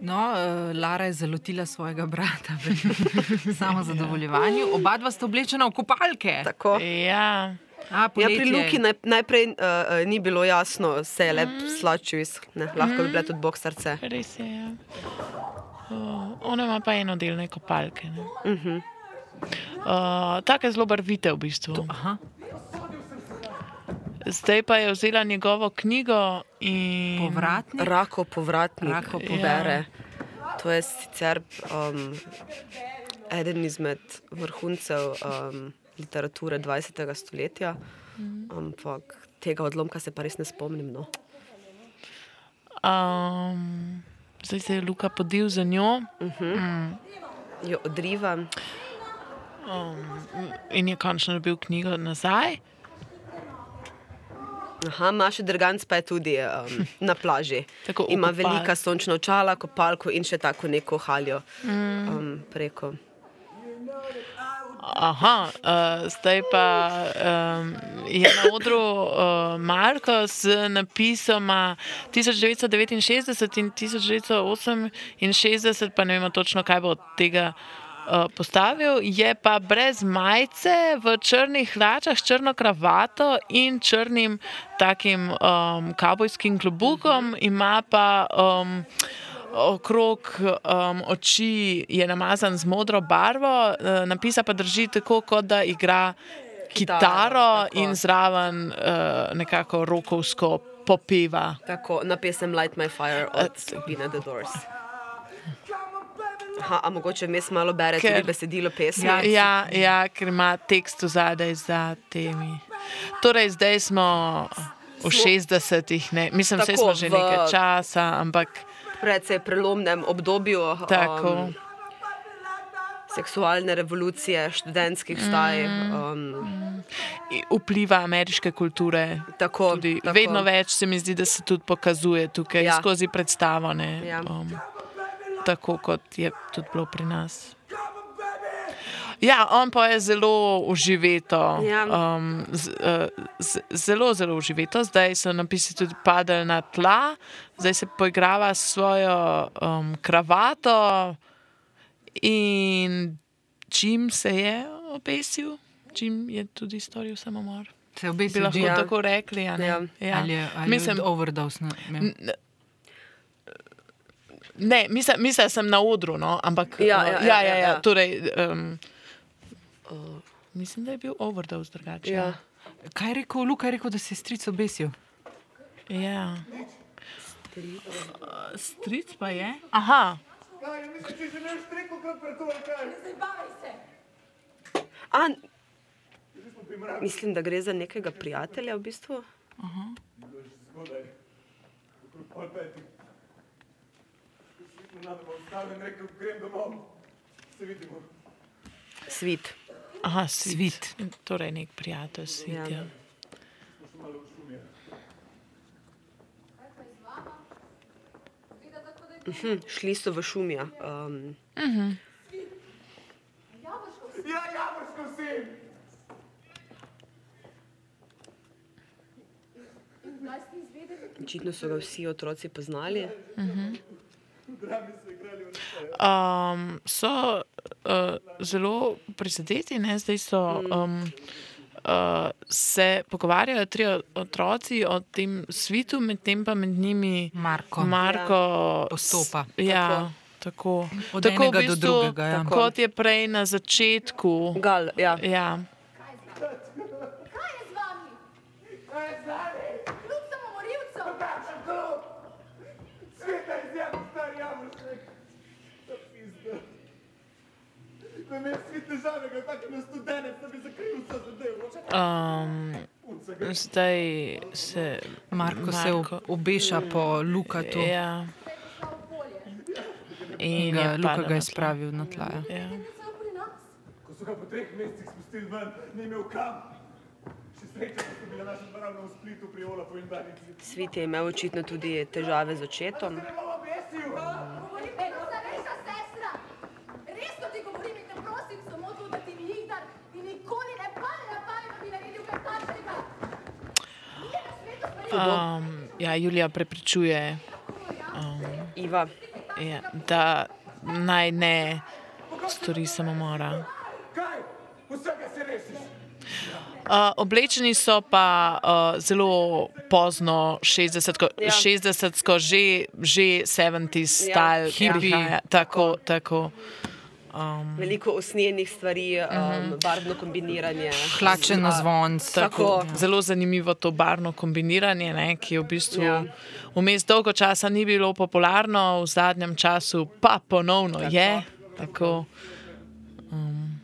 No, uh, Lara je zalotila svojega brata v samo zadovoljevanju. Oba dva sta oblečena v kopalke. Tako. Ja, A, Ja, pri poletje. Luki naj, najprej uh, uh, ni bilo jasno, se je le slačil iz, ne, lahko bi bile tudi boksarce. res je. Ja. Uh, ona ima pa enodelne kopalke. Ne? Uh -huh. uh, Take zelo barvite v bistvu. Aha, Zdaj pa je vzela njegovo knjigo in povratnik. Rako povratnik, Rako povratnik. pobere. To je sicer um, eden izmed vrhuncev um, literature 20. stoletja. Ampak tega odlomka se pa res ne spomnim. No. Um, zdaj se je Luka podil za njo Jo odriva. in je končno dobil knjigo nazaj. Aha, Maša Drganc pa je tudi um, na plaži. Tako, Ima kopal- velika sončna očala, kopalko in še tako neko haljo um, preko. Aha, uh, zdaj pa um, je na odru uh, Marko z napisoma 1969 in 1968, pa ne vemo točno, kaj bo od tega uh, postavil. Je pa brez majice, v črnih hlačah, črno kravato in črnim takim um, kavbojskim klobukom, ima pa. Um, Okrog um, oči je namazan z modro barvo, uh, napisa pa drži tako, kot da igra kitaro tako. in zraven uh, nekako rokovsko popeva. Tako, na pesem Light My Fire od skupine The Doors. Aha, a mogoče vmes malo bere Ker- tudi besedilo pesmi. Ja, ja, ja ker ima tekst zadaj za temi. Torej, zdaj smo v 60-ih, ne? mislim, da smo že nekaj časa, ampak Predvsej prelomnem obdobju tako. um, seksualne revolucije, študentskih vstaj. Um, i- Vpliva ameriške kulture. tako, Tudi, tako. vedno več se mi zdi, da se tudi pokazuje tukaj ja. skozi predstavo. Ne, Ja. um, tako kot je tudi bilo pri nas. Ja, on pa je zelo uživeto. Ja. Um, z, uh, z, zelo, zelo uživeto. Zdaj so napisi tudi padali na tla, zdaj se poigrava s svojo um, kravato. In čim se je obesil, čim je tudi storil samomor. Se Bi obesil lahko ja. tako rekli. a ne? Ja. Ja. Ali je, ali Mislim, je overdose? Na, ne. Ne, mislim, mislim, sem na odru, no, ampak Ja, uh, ja, ja, ja, ja, ja. ja, torej, um, uh, mislim, da je bil overdose drugače. Ja. Kaj je rekel Luka? Je rekel, da se je stric obesil. ja. Uh, stric pa je. Aha, Kaj, misliš, ti že ne pred to, ali kaj? Zabavaj se! A, mislim, da gre za nekega prijatelja v bistvu. Vidimo. Svit. Aha svit. Svit. Torej, nek prijatelj svit. Ja. Ja. Smo še malo v šumi. Kaj pa je z vama? Zgleda tako, da je Hm, šli so v šumija. Um, Ja, javorsko sin! in kdaj ste izvedeli? očitno so ga vsi otroci poznali. Igrali v nekaj. Um, so uh, zelo prizadeti, ne? zdaj so. Um, Uh, se pogovarjajo tri otroci o tem svitu, medtem pa med njimi Marko. Marko Postopa. s- Ja, tako. Od tako enega do drugega, ja. Tako. Kot je prej na začetku. Gal, ja. Ja. Kaj je z vami? Kaj je z nami? Kljub samomorilcem! Kakšen klub? Sveta izjemno star javoršek. Ta pizda. Ko je imel svi težave, ga je tak na studenec, da bi zakril vse zadevo. Um, zdaj se. Marko, se Marko- ob- obeša po Lukatu. Ja. In Ga, je Luka ga je spravil na tla. Ja. Ja. Ko so ga po treh mesecih spustili ven, ni imel kam. Da. Svit je imel očitno tudi težave z očetom. Ne bom obesil, ha? Govorim, ej, starejša sestra! Resno ti govorim in te prosim samo to, da ti nikdar in nikoli ne pade na pamet, da bi naredil kaj takšnega! Nije na svetu stvari, Um, ja, Julija prepričuje, Iva, ja, da naj ne stori samomora. Uh, oblečeni so pa uh, zelo pozno, 60-ko, Ja. ja. 60 že, že 70 style, Ja. prihaja. Tako, tako. Um, Veliko usnjenih stvari, um, uh -huh. barvno kombiniranje. Hlače na zvon. Tako, tako, ja. Zelo zanimivo to barvno kombiniranje, ne, ki je v bistvu ja. vmes dolgo časa ni bilo popularno, v zadnjem času pa ponovno tako, je. Tako. Tako, um,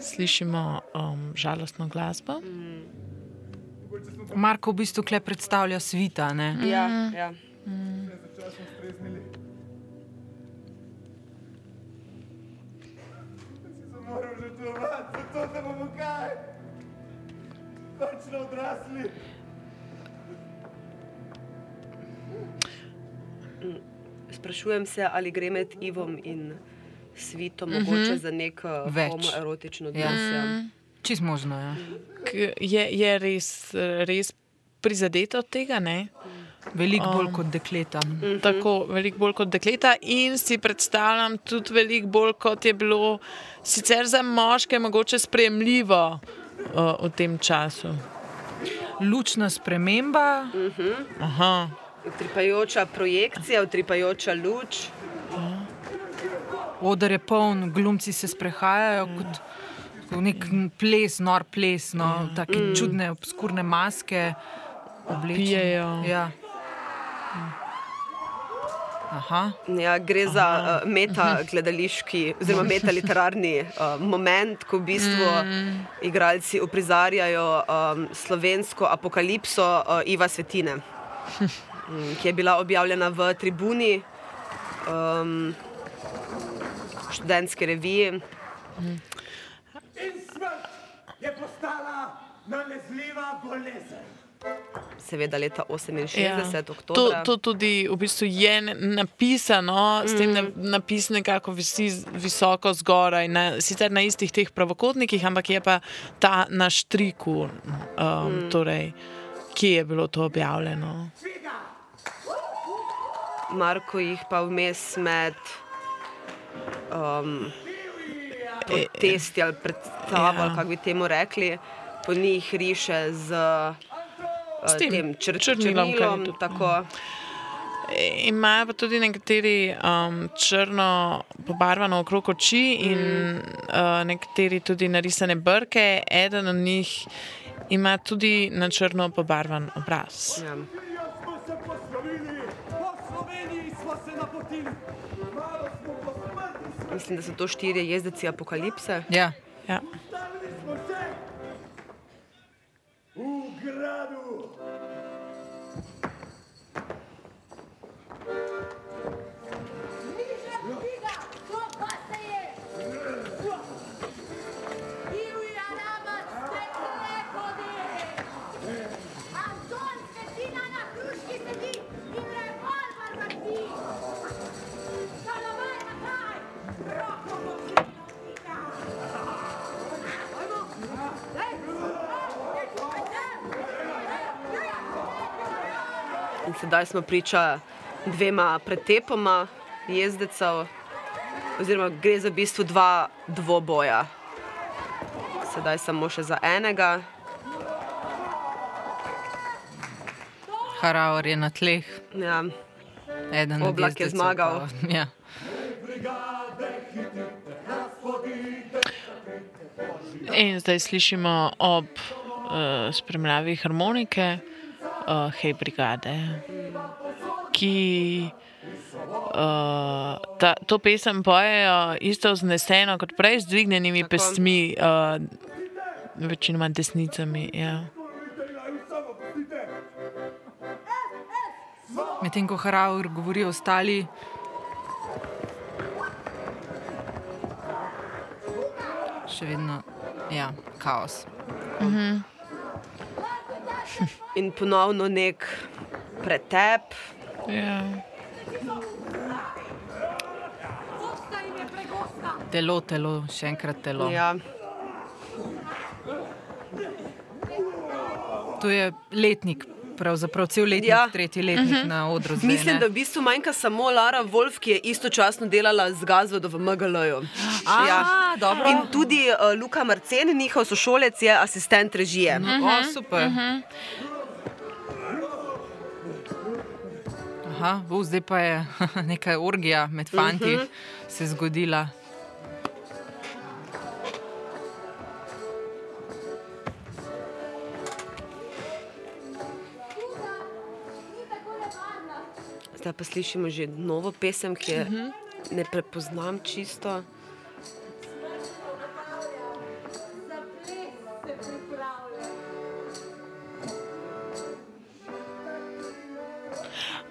Slišimo um, žalostno glasbo. Mm. Marko v bistvu kle predstavlja svita. Ne? Ja, Mhm. ja. Se moral žrtvovati, zato da bomo kaj? Končno odrasli. Sprašujem se, ali gre med Ivom in Svitom mogoče za nek uh, Več. homoerotičen Ja. odnos. Ja. Čist možno. Ja. K- Je, je res, res prizadeta od tega, ne? Veliko bolj kot dekleta. Mhm. Tako veliko bolj kot dekleta, in si predstavljam tudi veliko bolj, kot je bilo sicer za moške, mogoče sprejemljivo uh, v tem času. Lučna sprememba, Aha. Utripajoča projekcija, utripajoča luč. oder je poln, glumci se sprehajajo kot kot nek ples, nor ples, no, tako čudne, obskurne maske, oblečene. Ja. Aha, Ja, gre za uh, meta gledališki, oziroma meta literarni uh, moment, ko v bistvu mm. igralci uprizarjajo um, slovensko apokalipso uh, Iva Svetine, mm, ki je bila objavljena v tribuni um, študentske revije. In smrt je postala nalezljiva bolezen. Seveda leta 68, Ja. ja. To, oktober. to tudi v bistvu je napisano, s tem, da napis nekako visi visoko zgoraj, na, sicer na istih teh pravokotnikih, ampak je pa ta na štriku, um, mm. torej, kje je bilo to objavljeno. Marko jih pa vmes med um, protesti ali predstavo, Ja. kako bi temu rekli, po njih riše z, S uh, tem tem čr črnilom, črnilom. Tako, E, Imajo pa tudi nekateri um, črno pobarvano okrog oči in uh, nekateri tudi narisane brke. Eden od njih ima tudi na črno pobarvan obraz. ja. Mislim, da so to štirje jezdeci apokalipse. ja. Ja. V gradu. Sedaj smo priča dvema pretepoma jezdecev, oziroma gre za v bistvu dva dvoboja. Sedaj samo še za enega. Haraor je na tleh, Ja. eden Oblak je zmagal. Pa, ja. In zdaj slišimo ob uh, spremljavi harmonike, uh, hej, brigade, ki uh, ta, to pesem pojejo isto vzneseno kot prej, z dvignjenimi Tako. pestmi, uh, večinoma desnicami. Ja. Medtem ko Haraur govori ostali. Še vedno ja, kaos. In ponovno nek pretep. Ja. Telo, telo, še enkrat telo. Ja. To je letnik, pravzaprav cel letnik, Ja. tretji letnik na odru. Zdaj, Mislim, ne? da v bistvu manjka samo Lara Wolf, ki je istočasno delala z Gazvodo v MGL-ju. Ja. Dobro. In tudi uh, Luka Marcen, njihov sošolec, je asistent režije. No, o, super. Aha, bo, zdaj pa je neka orgija med fanti se zgodila. Ni tako nevarna! Zdaj pa slišimo že novo pesem, ki je ne prepoznam čisto.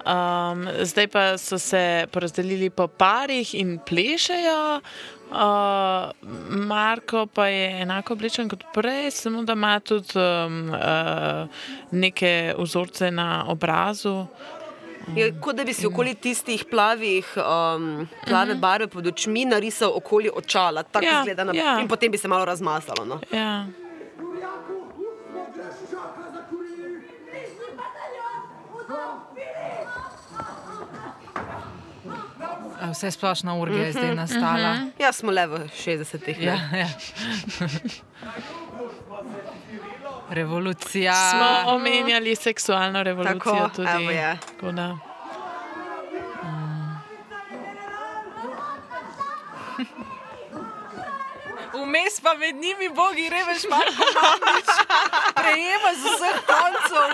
Um, zdaj pa so se porazdelili po parih in plešejo. Uh, Marko pa je enako oblečen kot prej, samo da ima tudi um, uh, neke vzorce na obrazu. Je, kot da bi si okoli tistih plavih, um, plave barve pod očmi narisal okoli očala, tako Ja, izgleda na ja. in potem bi se malo razmazalo. No. Ja. A Vse splošna urgija je zdaj nastala. Ja, smo le v 60-ih. Ja, Ja. ja. Revolucija. Smo omenjali seksualno revolucijo Tako, tudi. evo je. Tako da. Vmes pa med njimi bogi reveš, Marko Mandič, prejema z vseh koncev,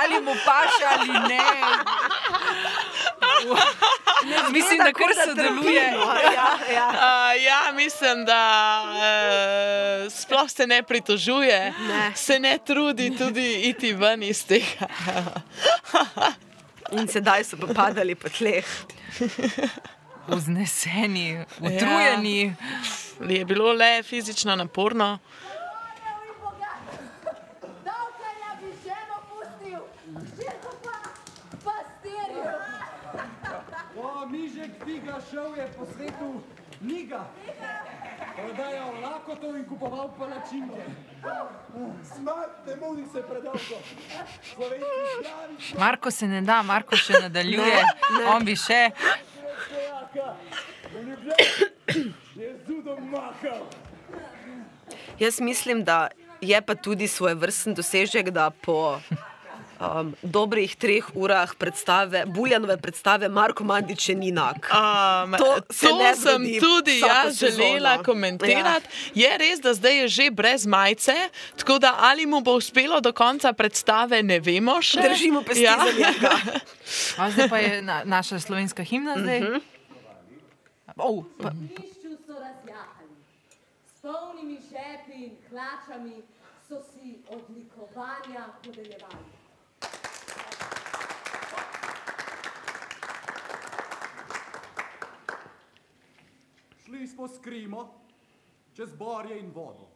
ali mu paše ali ne. Mislim, da kar sodeluje. Ja, ja. Uh, ja, mislim, da uh, sploh se ne pritožuje, Ne. se ne trudi tudi iti ven iz tega. In sedaj so pa padali po tleh. Vzneseni, utrujeni. Je bilo le fizično naporno. Mižek figa šel je po svetu Niga. Prodajal lakoto in kupoval palačinke. Smrt, ne mudi se predolgo. Slovenski Marko se ne da, Marko še nadaljuje, on bi še. Jaz mislim, da je pa tudi svoj vrsten dosežek, da po um, dobrih treh urah predstave, Buljanove predstave, Marko Mandič še ni nak. Um, To to se ne sem tudi jaz želela sezono. komentirati. Ja. Je res, da zdaj je že brez majice, tako da ali mu bo uspelo do konca predstave, ne vemo še. Držimo pesti Ja. za njega. A zdaj pa je na, naša slovenska himna. Zdaj. Uh -huh. oh, pa, so razjahali, s polnimi žepi in hlačami so si odlikovanja podeljevali. Šli smo s Krimo, čez Borje in vodo.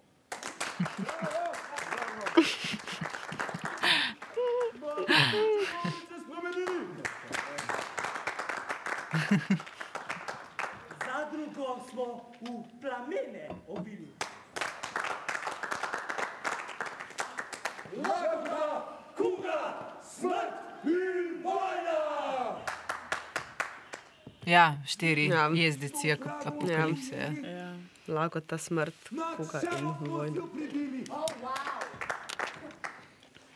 Spremenili. Zadrugo smo v plamene obili. Lakota, kuga, smrt in vojna! Ja, štiri Ja. ja. jezdeci, ap- apokalipse. Ja. Lakota, smrt, kuga in vojna.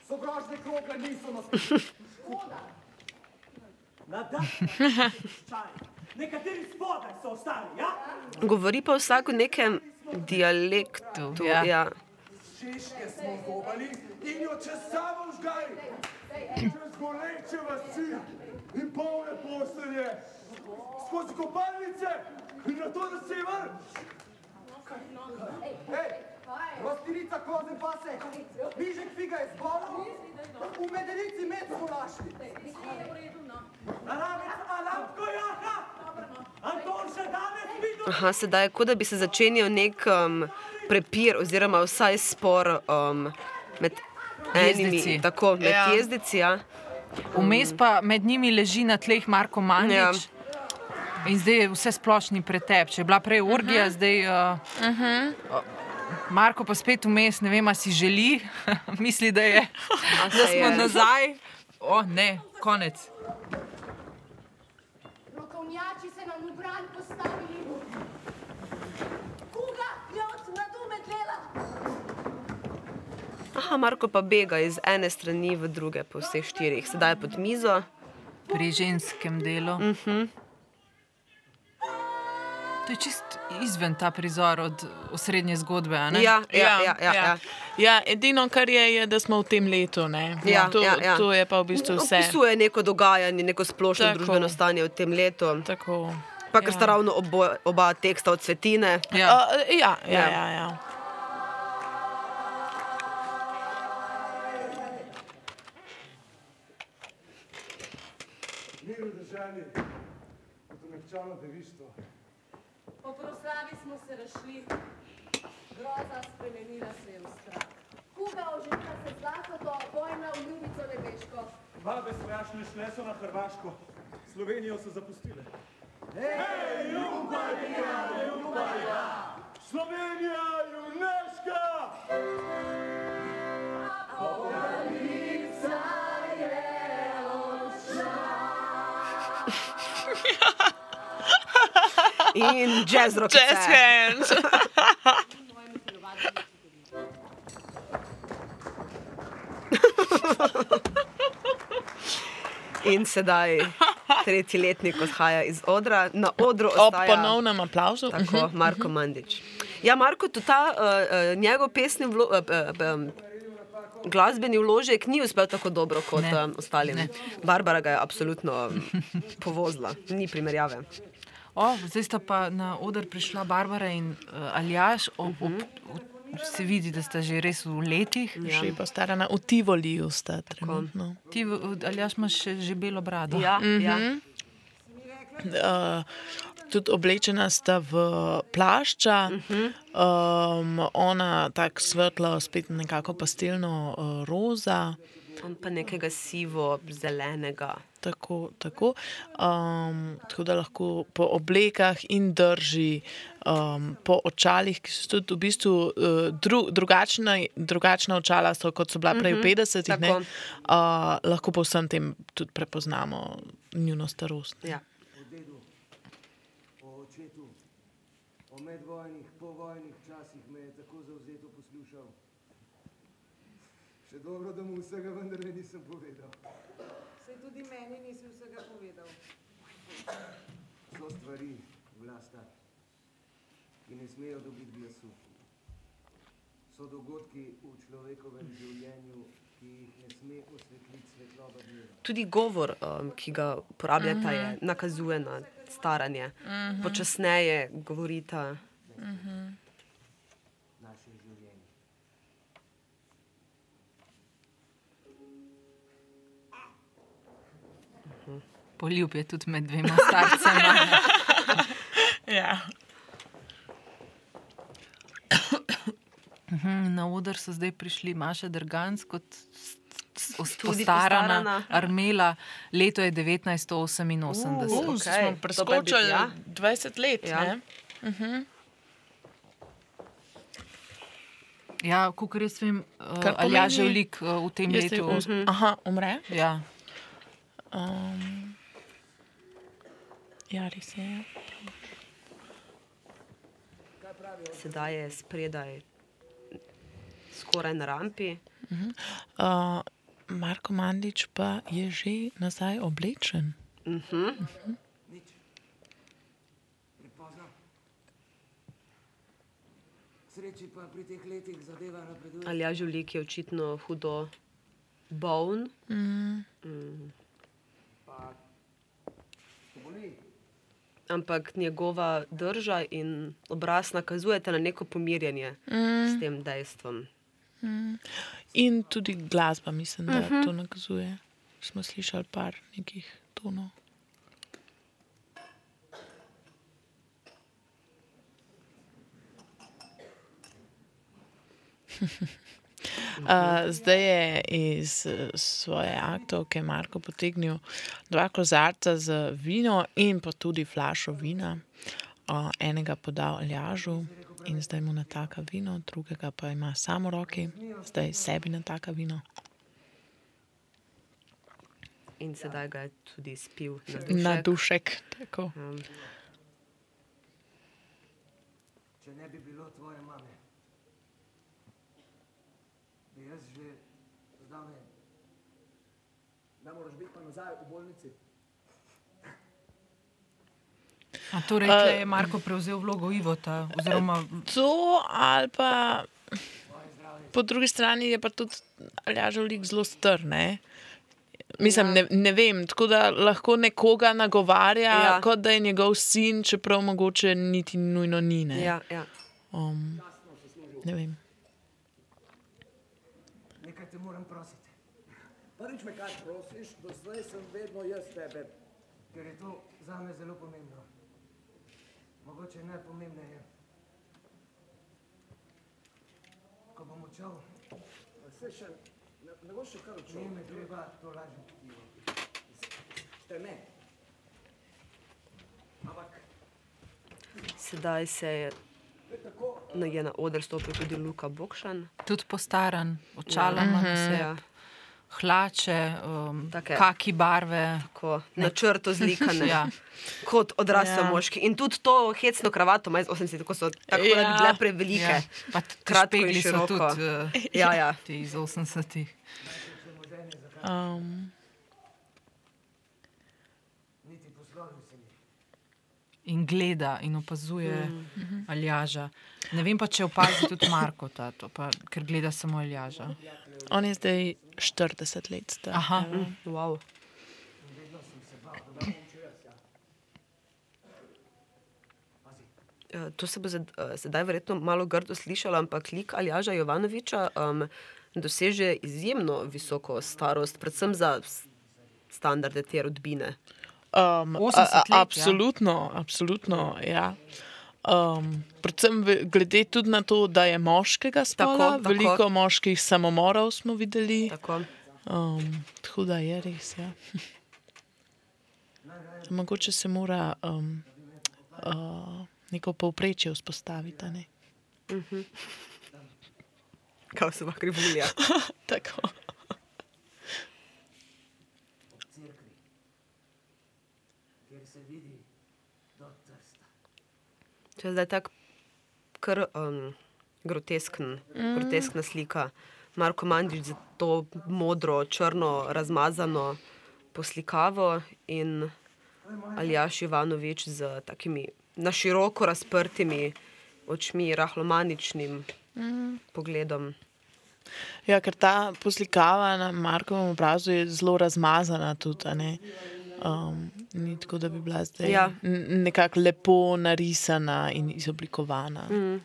Sovražne krogle niso nas. Nekateri spodaj so ostali, ja? Govori pa vsak v nekem dialektu. Ja. Ja. Češke smo gobali in jo čez samo žgali. Čez goreče vasi in polne postelje. Skozi kopalnice in na to na sever. Hej, rostirica koze pase, mižek figa je zbolel, v medenici med smo našli. Naravec Alamko Jaha! Anton še danes videl! Aha, sedaj je kot da bi se začenjal nek um, prepir, oziroma vsaj spor um, med enimi, tako med Ja. jezdeci. Ja. Vmes pa med njimi leži na tleh Marko Mandič. Ja. In zdaj je vse splošni pretep. Če je bila prej urgija, uh -huh. zdaj. Uh, uh -huh. Marko pa spet vmes, ne vem, a si želi, misli, da, je, da se smo je. nazaj. O, ne, konec. Rokovnjači se nam v bran postavili. Kuga je od nadu medlela. Aha, Marko pa bega iz ene strani v druge, po vseh štirih, sedaj je pod mizo. Pri ženskem delu. Uh -huh. To je čist izven ta prizor od osrednje zgodbe. a ne? Ja, ja, ja. ja, ja. ja, edino, kar je, je, da smo v tem letu. ne. Ja, to, ja, ja. to je pa v bistvu vse. Opisuje neko dogajanje, neko splošno Tako. družbeno stanje v tem letu. Tako. Pa, ker sta ravno obo, oba teksta od Cvetine. Ja. Uh, ja, ja, Ja. ja, ja. Mir v državi, kot umehčano devištvo. Po proslavi smo se razšli, groza spremenila se je v strah. Kuga oženila se z lakoto, vojna v ljubico nebeško. Babe strašne šle so na Hrvaško, Slovenijo so zapustile. Slovenija, juneška! In jazz rock. Jazz hands. In sedaj tretji letnik odhaja iz odra, na odru Ob ostaja ponovnem aplauzu. tako, Marko Mandič. Ja, Marko, tudi ta uh, njegov pesni vlo, uh, uh, um, glasbeni vložek ni uspel tako dobro kot Ne. um, ostalim. Ne. Barbara ga je absolutno povozila, ni primerjave. O, zdaj sta pa na oder prišla Barbara in uh, Aljaš. Ob, ob, ob, se vidi, da sta že res v letih. Še pa starana v Tivoliju sta trenutno. Ti, v- Aljaš, imaš še, že belo brado. Ja, ja. Uh, tudi oblečena sta v plašča, um, ona tako svetlo, spet nekako pastelno uh, roza. On pa nekega sivo-zelenega. Tako, tako. Um, tako da lahko po oblekah in drži, um, po očalih, ki so tudi v bistvu uh, dru, drugačna, drugačna očala, so, kot so bila prej v 50-ih, ne, tako. uh, lahko po vsem tem tudi prepoznamo njuno starost. Ja. O medvojnih, povojnih časih me je tako zavzeto poslušal. Še dobro, da mu vsega vendarle nisem povedal. Sej tudi meni nisi vsega povedal. So stvari, vlasta, ki ne smejo dobiti glasu. So dogodki v človekovem življenju, ki jih ne sme osvetliti svetloba dneva. Tudi govor, um, ki ga uporabljata, je, nakazuje na staranje. Počasneje govorita. Naše Poljub je tudi med dvema starcema. Ja. Mhm, Na oder so zdaj prišli Maša Drgans kot postarana postarana. Armela. Leto je 1988. Uh, Uh, Okej, okay. to Smo pa je preskočili ja. 20 let. Ja. Ja. Ja, kot jaz vem, Kar ali je že velik v tem Jaz letu. te- Mhm. Aha, umre. Ja. Um, ja, res je. Sedaj je spredaj, skoraj na rampi. Uh, Marko Mandič pa je že nazaj oblečen. Nič. Prepozno. Sreči pa pri teh letih zadeva napreduje. Ali je žulik je očitno hudo boln. Pa, to boli. Ampak njegova drža in obraz nakazujete na neko pomirjanje mm. s tem dejstvom. In tudi glasba, mislim, da uh -huh. to nakazuje. Smo slišali par nekih tonov. Uh, zdaj je iz eh, svoje aktovke Marko potegnil dva kozarca z vino in pa tudi flašo vina. Uh, enega podal Aljažu in zdaj mu nataka vino, drugega pa ima samo roki, zdaj sebi nataka vino. In sedaj ga je tudi spil na dušek. Na dušek. Tako. Um, Če ne bi bilo tvoje mame, bi jaz že zdavnaj. Da moraš biti pa nazaj v bolnici. A torej, uh, je Marko prevzel vlogo Ivota, oziroma To ali pa po drugi strani je pa tudi Aljažev lik zelo strne. Mislim, ne, ne vem, tako da lahko nekoga nagovarja, Ja. ja. kot da je njegov sin, čeprav mogoče niti nujno ni. Ne, ja, ja. um, ne vem. Me kaj prosiš, do zdaj sem vedno jaz tebe ker je to za me zelo pomembno. Mogoče najpomembneje. Ko bom odšel, Vse še, ne, ne boš še kar ni odšel. me treba to lažiti. Te ne. Ampak Sedaj se je na, je na oder stopil tudi Luka Bokšan. Tudi postaran, očala ima na sebi, Ja, hlače, um, Take. kaki barve. tako na črto zlikane. Ja. Kot odrasel Ja. moški. In tudi to hecno kravato ima iz 80, tako so tako ja. da bi bile prevelike. Ja. Pa Kratko in široko. tudi uh, Ja, ja. ti iz 80-ih. Um, niti poslovil se mi. In gleda in opazuje mm. Aljaža. Ne vem pa, če opazi tudi Marko, ta, to, pa, ker gleda samo Aljaža. on je zdaj 40 let star. Aha. Wow. Eh, To se bo eh, sedaj verjetno malo grdo slišalo, ampak lik Aljaža Jovanoviča um, doseže izjemno visoko starost, predvsem za standarde te rodbine. Um, 80 let, ja. absolutno, absolutno. Ja. Um, predvsem glede tudi na to, da je moškega spola, Tako, tako. veliko moških samomorov smo videli. Tako. Um, tako da je res. Ja. Mogoče se mora um, uh, neko povprečje vzpostaviti. Ne? Kaj se pa krivulja. Tako. cerkvi, kjer se vidi do trsta. To je zdaj tako kar um, grotesken, mm. groteskna slika. Marko Mandič za to modro, črno, razmazano poslikavo in Aljaš Ivanovič z takimi na široko razprtimi očmi, rahlomaničnim mm. pogledom. Ja, ker ta poslikava na Markovem obrazu je zelo razmazana tudi. Um, ni tako, da bi bila zdaj Ja. nekako lepo narisana in izoblikovana. Mm.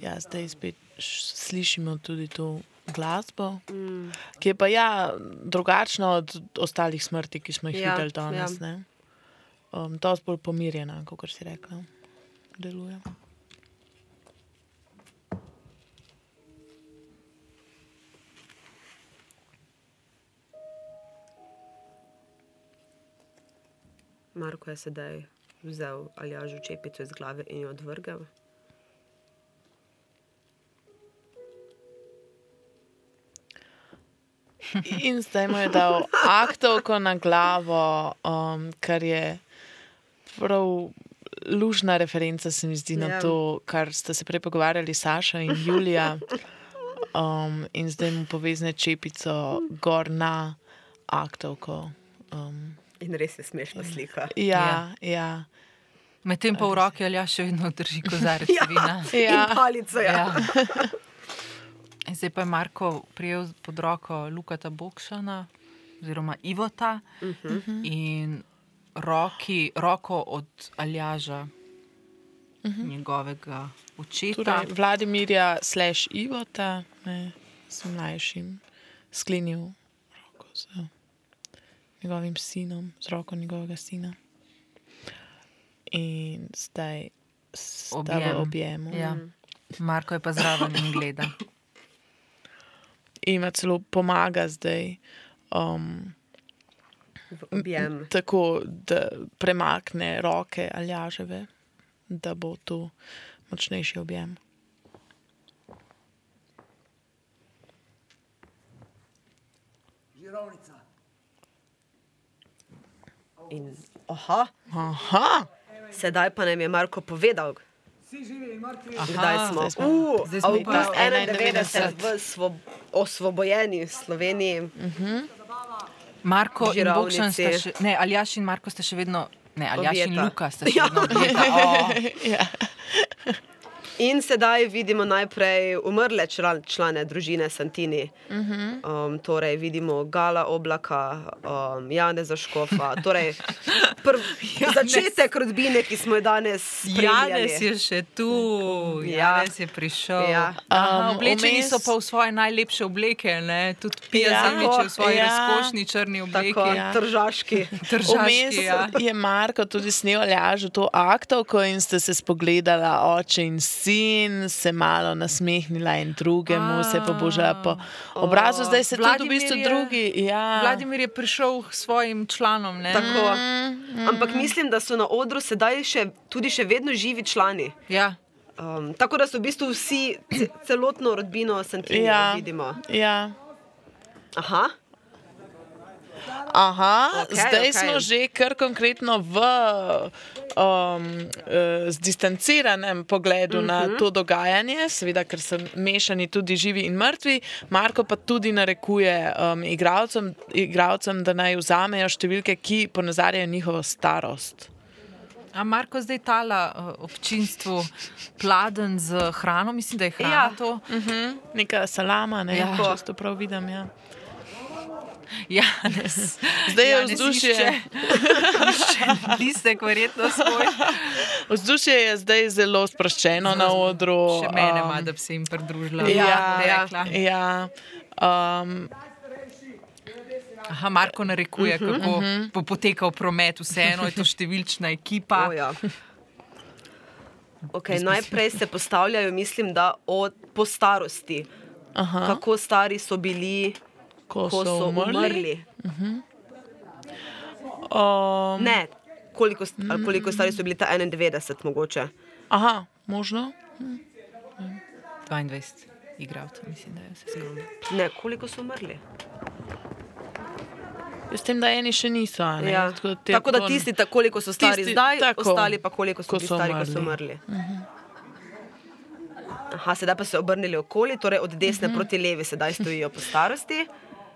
Ja, zdaj spet slišimo tudi to glasbo, mm. ki je pa ja, drugačna od ostalih smrti, ki smo jih Ja, videli danes. ja. Um, Dosti bolj pomirjena, kot si rekla, deluje. Marko je sedaj vzel Aljažu čepico iz glave in jo odvrgel. In zdaj mu je dal aktovko na glavo, um, kar je prav lušna referenca, se mi zdi, ja. Ja. na to, kar ste se prej pogovarjali, Saša in Julija. Um, in zdaj mu povezne čepico gor na aktovko. Um, In res je smešna slika. ja, ja. ja. Medtem pa v roki Aljaš še vedno drži kozarec vina. ja. In palico, ja. Ja. In zdaj pa je Marko prijel pod roko Lukata Bokšana, oziroma Ivota, uh Mhm. -huh. in roki, roko od Aljaža, uh -huh. njegovega očeta. Torej, Vladimirja slash Ivota, ne, s mlajšim, sklenil roko z njegovim sinom, z roko njegovega sina. In zdaj sta v Objem. objemu. Ja. Marko je pa zraven in gleda. In ima celo pomaga zdaj. Um, V objem. tako, da premakne roke Aljaževe, da bo to močnejši objem. Žirovnica. In, aha, Aha, sedaj pa nam je Marko povedal, in kdaj smo. smo- Uh, zdaj smo avgust pa 91 v svob osvobojeni Sloveniji. Marko in. Bokšan sta še, ne, Aljaš in Marko sta še vedno, ne, Aljaš in Objeta. Luka sta še vedno objeta. Oh. ja. In sedaj vidimo najprej umrle član, člane družine Santini. Uh Mhm. -huh. um, torej vidimo Gala Oblaka, um, Jana Zaškofa. Torej, prv, začetek rodbine, ki smo jo danes spremljali. Janes je še tu, Ja. Janes je prišel. Ja. Aha, Um, oblečeni vmes- so pa v svoje najlepše obleke, ne? tudi Pija Ja, je v svoji ja. razkošni črni obleki. Tako, Ja. tržaški. Tržaški, ja. je Marko tudi snil Aljažu to aktovko in ste se spogledala oče in sin, se malo nasmehnila in drugemu, se pobožala po obrazu. Zdaj se tudi v Vladimir bistvu je- drugi. Ja. Vladimir je prišel k svojim članom. Ne? Tako. Mm, Ampak mislim, da so na odru sedaj še, tudi še vedno živi člani. Ja. Um, tako da so v bistvu vsi, ce, celotno rodbino Santini Ja. vidimo. Ja. Aha, Aha, okay, zdaj okay. smo že kar konkretno v um, uh, distanciranem pogledu uh -huh. na to dogajanje, seveda, ker so mešani tudi živi in mrtvi. Marko pa tudi narekuje um, igralcem, igralcem, da naj vzamejo številke, ki ponazarjajo njihovo starost. A Marko zdaj tala uh, občinstvu pladen z hrano, mislim, da je hrana Ja. to. Uh -huh. Neka salama, ne Ja. vem, če to prav vidim. Ja. Janes. Zdaj je Janez vzdušje. išče- išče Listek, verjetno svoj. Vzdušje je zdaj zelo sproščeno na odru. Še mene um, ima, da bi se jim pridružila. Ja, ja. Ja, um, Aha, Marko narekuje, kako bo potekal promet, vseeno je to številčna ekipa. o, ja. okay, najprej se postavljajo, mislim, da od, po starosti. aha, Kako stari so bili, ko, ko so umrli. Um, Ne, koliko, st- ali koliko stari so bili ta 91, mogoče. aha, možno. 22 igralcev, mislim, da je vse skupaj. Ne, koliko so umrli. S tem, da eni še niso. a Ne? Ja. Tako, te, Tako da tisti, ta, koliko so stari Tisti- zdaj, tako, ostali pa koliko so ko bili so stari, ko so umrli. umrli. Aha, sedaj pa se obrnili okoli, torej od desne proti levi, sedaj stojijo po starosti.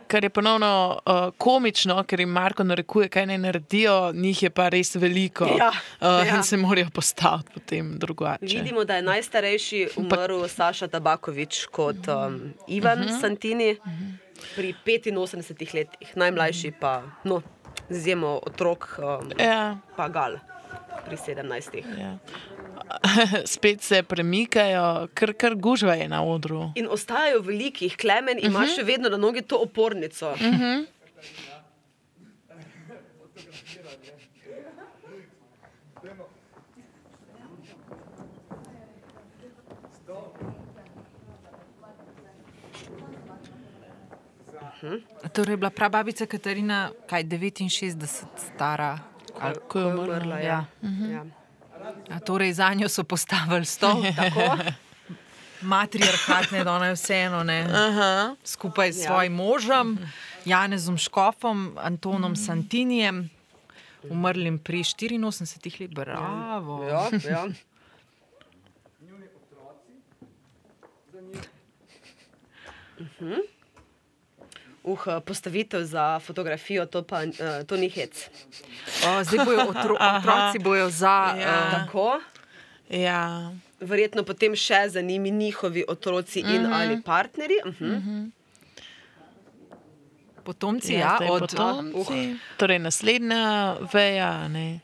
Kar je ponovno uh, komično, ker jim Marko narekuje, kaj naj naredijo, njih je pa res veliko Ja, uh, ja. in se morajo postaviti potem drugače. Vidimo, da je najstarejši umrl Saša Tabakovič kot um, Ivan uh -huh. Santini pri 85 letih, najmlajši pa, no, z izjemo otrok, um, Ja, pa Gal pri 17. ja. Spet se premikajo, kar, kar gužva je na odru. In ostajajo veliki, Klemen ima uh -huh. še vedno na nogi to opornico. Uh -huh. Torej je bila prababica Katarina, kaj 69 stara. Ali, Ko je umrla. Ja. ja. ja. A torej za njo so postavili stol, tako. Matriarhatne, da ona je vseeno ne. Aha. skupaj s Ja. svojim možem, Janezom Škofom, Antonom Santinijem, umrlim pri 84 letih. Bravo. Ja, ja. Mhm. Uh, postavitev za fotografijo, to pa uh, to ni hec. O, zdaj bojo otro, otroci bojo za. Ja. Ja. Tako, Ja. verjetno potem še za njimi njihovi otroci in Mhm. ali partnerji. Uh -huh. Potomci, Ja, ja, od potomci. Torej, naslednja veja. Ne.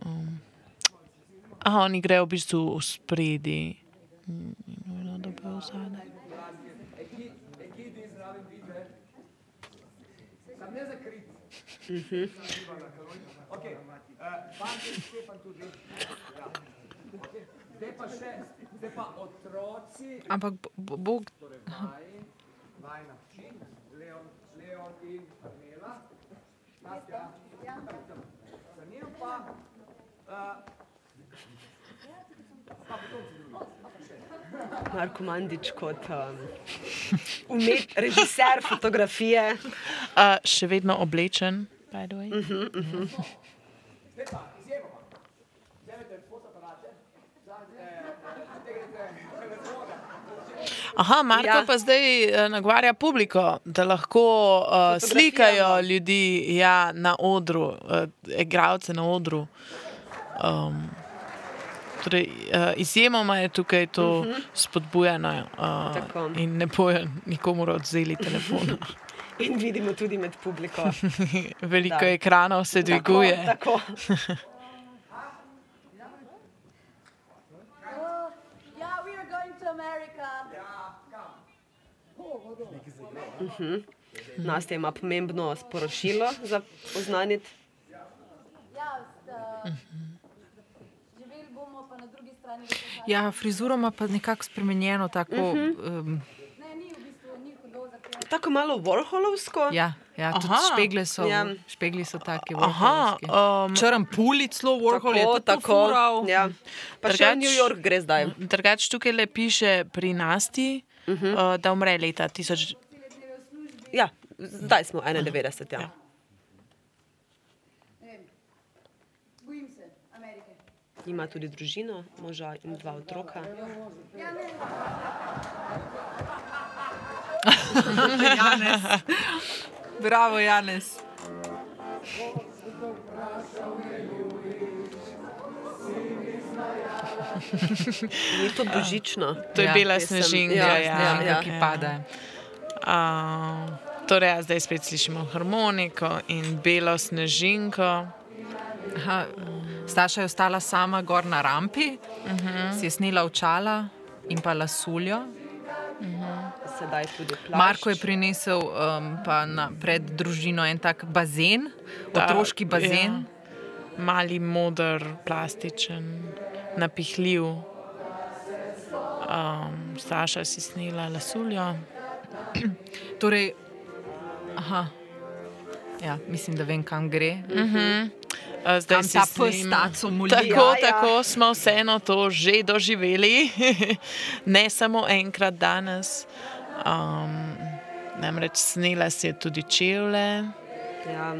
Um. Aha, oni grejo v bistvu v spredi. Mm, da bojo zadaj. Sam ne zakrit. Ok, uh, fantje in Stefan tudi. Ja. Okay. Zdaj pa še, zdaj pa otroci, Ampak bo- bo, Vajin, Vajna hči, Leon, Leon in Pamela. Nastja, za njim pa, uh, pa potomci drugi. Marko Mandič kot um, umet, režiser fotografije. Uh, še vedno oblečen, by the way. Tegnete telefone. Aha, Marko Ja. pa zdaj eh, nagovarja publiko, da lahko uh, slikajo ljudi ja, na odru, uh, igralce na odru. Um, torej, uh, izjemoma je tukaj to spodbujeno uh, Tako. in ne bojo nikomor odzeli telefona. In vidimo tudi med publiko. Veliko Da. ekranov se dviguje. Tako, tako. Yeah, we are going to America. Nastja ima pomembno sporočilo za oznaniti. Ja, živeli bomo pa na drugi strani. Ja, frizuro ima pa nekako spremenjeno, tako. Uh -huh. um, Ne, ni v bistvu, ni hudo za to. Tako malo Warholovsko. ja, ja, tudi Aha. špegle so, Ja. ja. špegli so taki. Aha, um, Črn pulic, zelo Warhol je tako, to tako. fural. Ja. Pa še v New York gre zdaj. Drugač tukaj le piše pri Nasti, uh -huh. uh, da umre leta 1000. Ja, zdaj smo 91. Ja. Ja. Amerike. Ima tudi družino, moža in dva otroka. Ja, ne, Bravo, Janes. Ni to božično. To je Ja, bila snežinka. Ja, Ja, ja, Snežinka, ki pada. Uh, torej, ja, zdaj spet slišimo harmoniko in belo snežinko. Aha, Staša je ostala sama gor na rampi, uh -huh. si je snela očala in pa lasuljo. Sedaj tudi plašč. Marko je prinesel um, na, pred družino en tak bazen, Ta- otroški bazen. Ja, mali, moder, plastičen, napihljiv. Um, Staša si snila lasuljo. Torej, aha, ja, mislim, da vem, kam gre. Uh, Zdaj Kam si ta snima- pes taco moli. Tako, Ja, ja. tako smo vseeno to že doživeli, ne samo enkrat danes. Um, namreč snela si je tudi čevlje, Ja,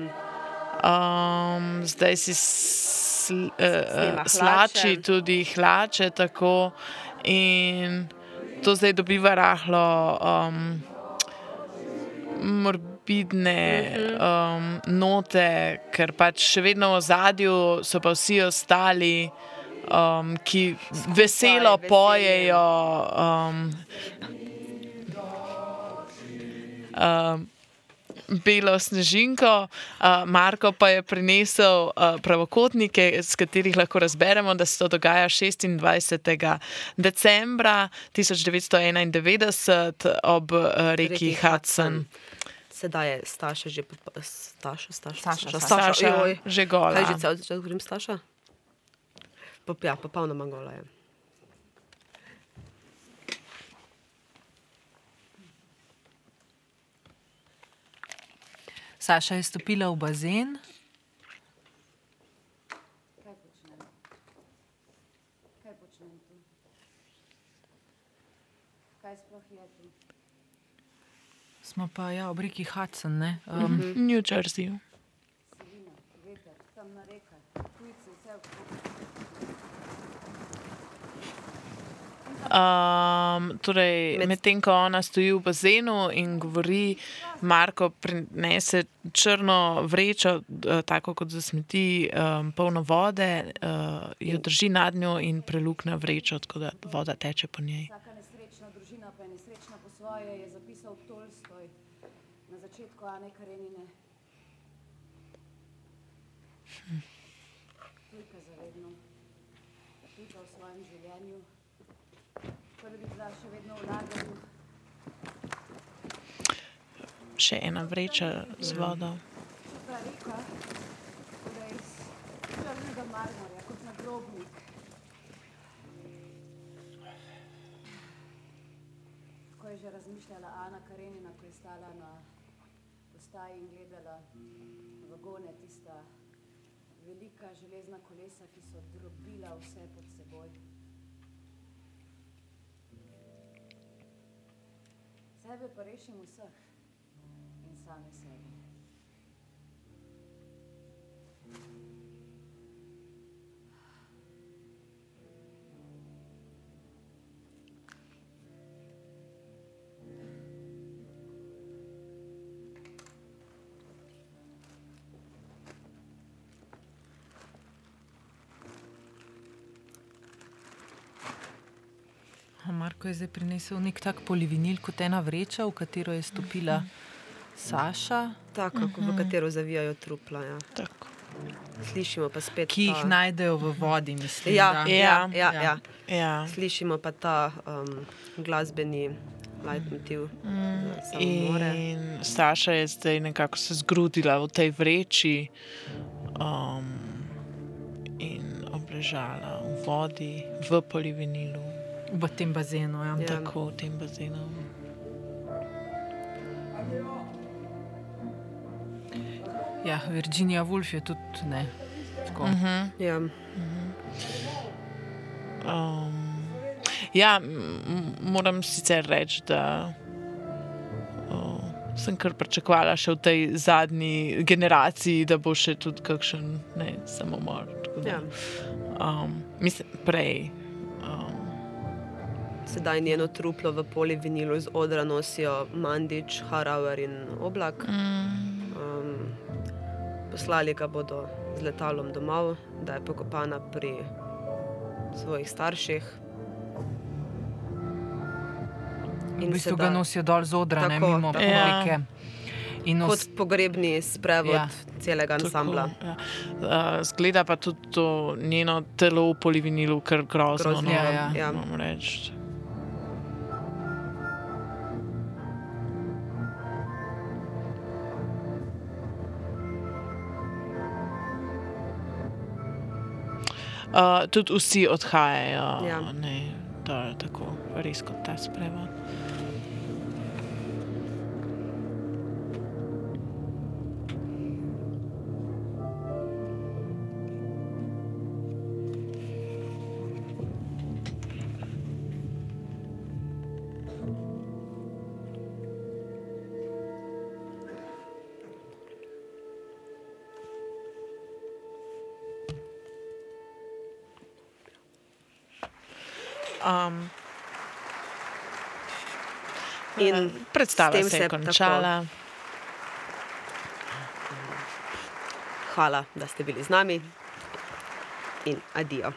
um, zdaj si sl, uh, slači tudi hlače. Tako, in to zdaj dobiva rahlo. Um, Morbidne um, note, ker pač še vedno v zadju so pa vsi ostali, um, ki veselo veseli. pojejo. Um, um, Belo snežinko, uh, Marko pa je prinesel uh, pravokotnike, z katerih lahko razberemo, da se to dogaja 26. decembra 1991 ob uh, reki Reki Hudson. Sedaj je Staša že popa- Staša, Staša, Staša, Staša joj. že gola. Kaj že cel začetek govorim Staša? Pop, ja, popolnoma gola je. Saša je stopila v bazen, kaj počnem? Kaj počnem tu? Kaj sploh je tu? smo pa ja, ob reki Hudson. ne, Um, New Jersey. Sivina, veter, temna reka, tujci, vse okrog. Um, torej, Med- medtem ko ona stoji v bazenu in govori, Marko prinese črno vrečo, eh, tako kot za smeti, um, polno vode, uh, jo drži nad njo in prelukne vrečo, tako da voda teče po njej. Vsaka nesrečna družina pa je nesrečna po svoje, je na začetku Ane Karenine. Tujka zavedno, tujka v svojem življenju, da bi bila še vedno v lagerju. Še ena vreča z vodo. Ta reka, torej iz črnega marmorja, kot nagrobnik. Ko je že razmišljala Ana Karenina, ko je stala na postaji in gledala vagone, tista velika železna kolesa, ki so drobila vse pod seboj. Sebe pa rešim vseh in same sebe. Marko je zdaj prinesel nek tak polivinil, kot ena vreča, v katero je stopila Saša, Tako, uh -huh. v katero zavijajo trupla. Ja. Tako. Slišimo pa spet. ki jih ta- najdejo v vodi. Mislim, Ja, ja, ja, ja, ja. Ja. Slišimo pa ta um, glasbeni leitmotiv samomore. In Saša je zdaj nekako se zgrudila v tej vreči um, in obležala v vodi, v polivinilu, v tem bazenu. Ja. Ja. tako v tem bazenu. Ja, Virginia Woolf je tudi ne. Tako. Uh -huh. Ja. Um, ja, m- m- moram sicer reči, da o, sem kar pričakovala še v tej zadnji generaciji, da bo še tudi kakšen ne, samomor. tako da, Ja. Um, mislim, prej. Um, Sedaj njeno truplo v polivinilu z odra nosijo Mandič, Harauer in Oblak. Um, poslali ga bodo z letalom domov, da je pokopana pri svojih starših. V bistvu ga nosijo dol z odra, ne Tako, mimo tako. publike. In kot os, pogrebni sprevod Ja. ja. celega ansambla. Tako, ja. uh, zgleda pa tudi to njeno telo v polivinilu, kar grozno. Grozno, no, ja, ja. Ja. Uh, tudi vsi odhajajo, Ja. ne, da, tako res kot ta sprevod. In predstava se je končala. Hvala, da ste bili z nami in adijo.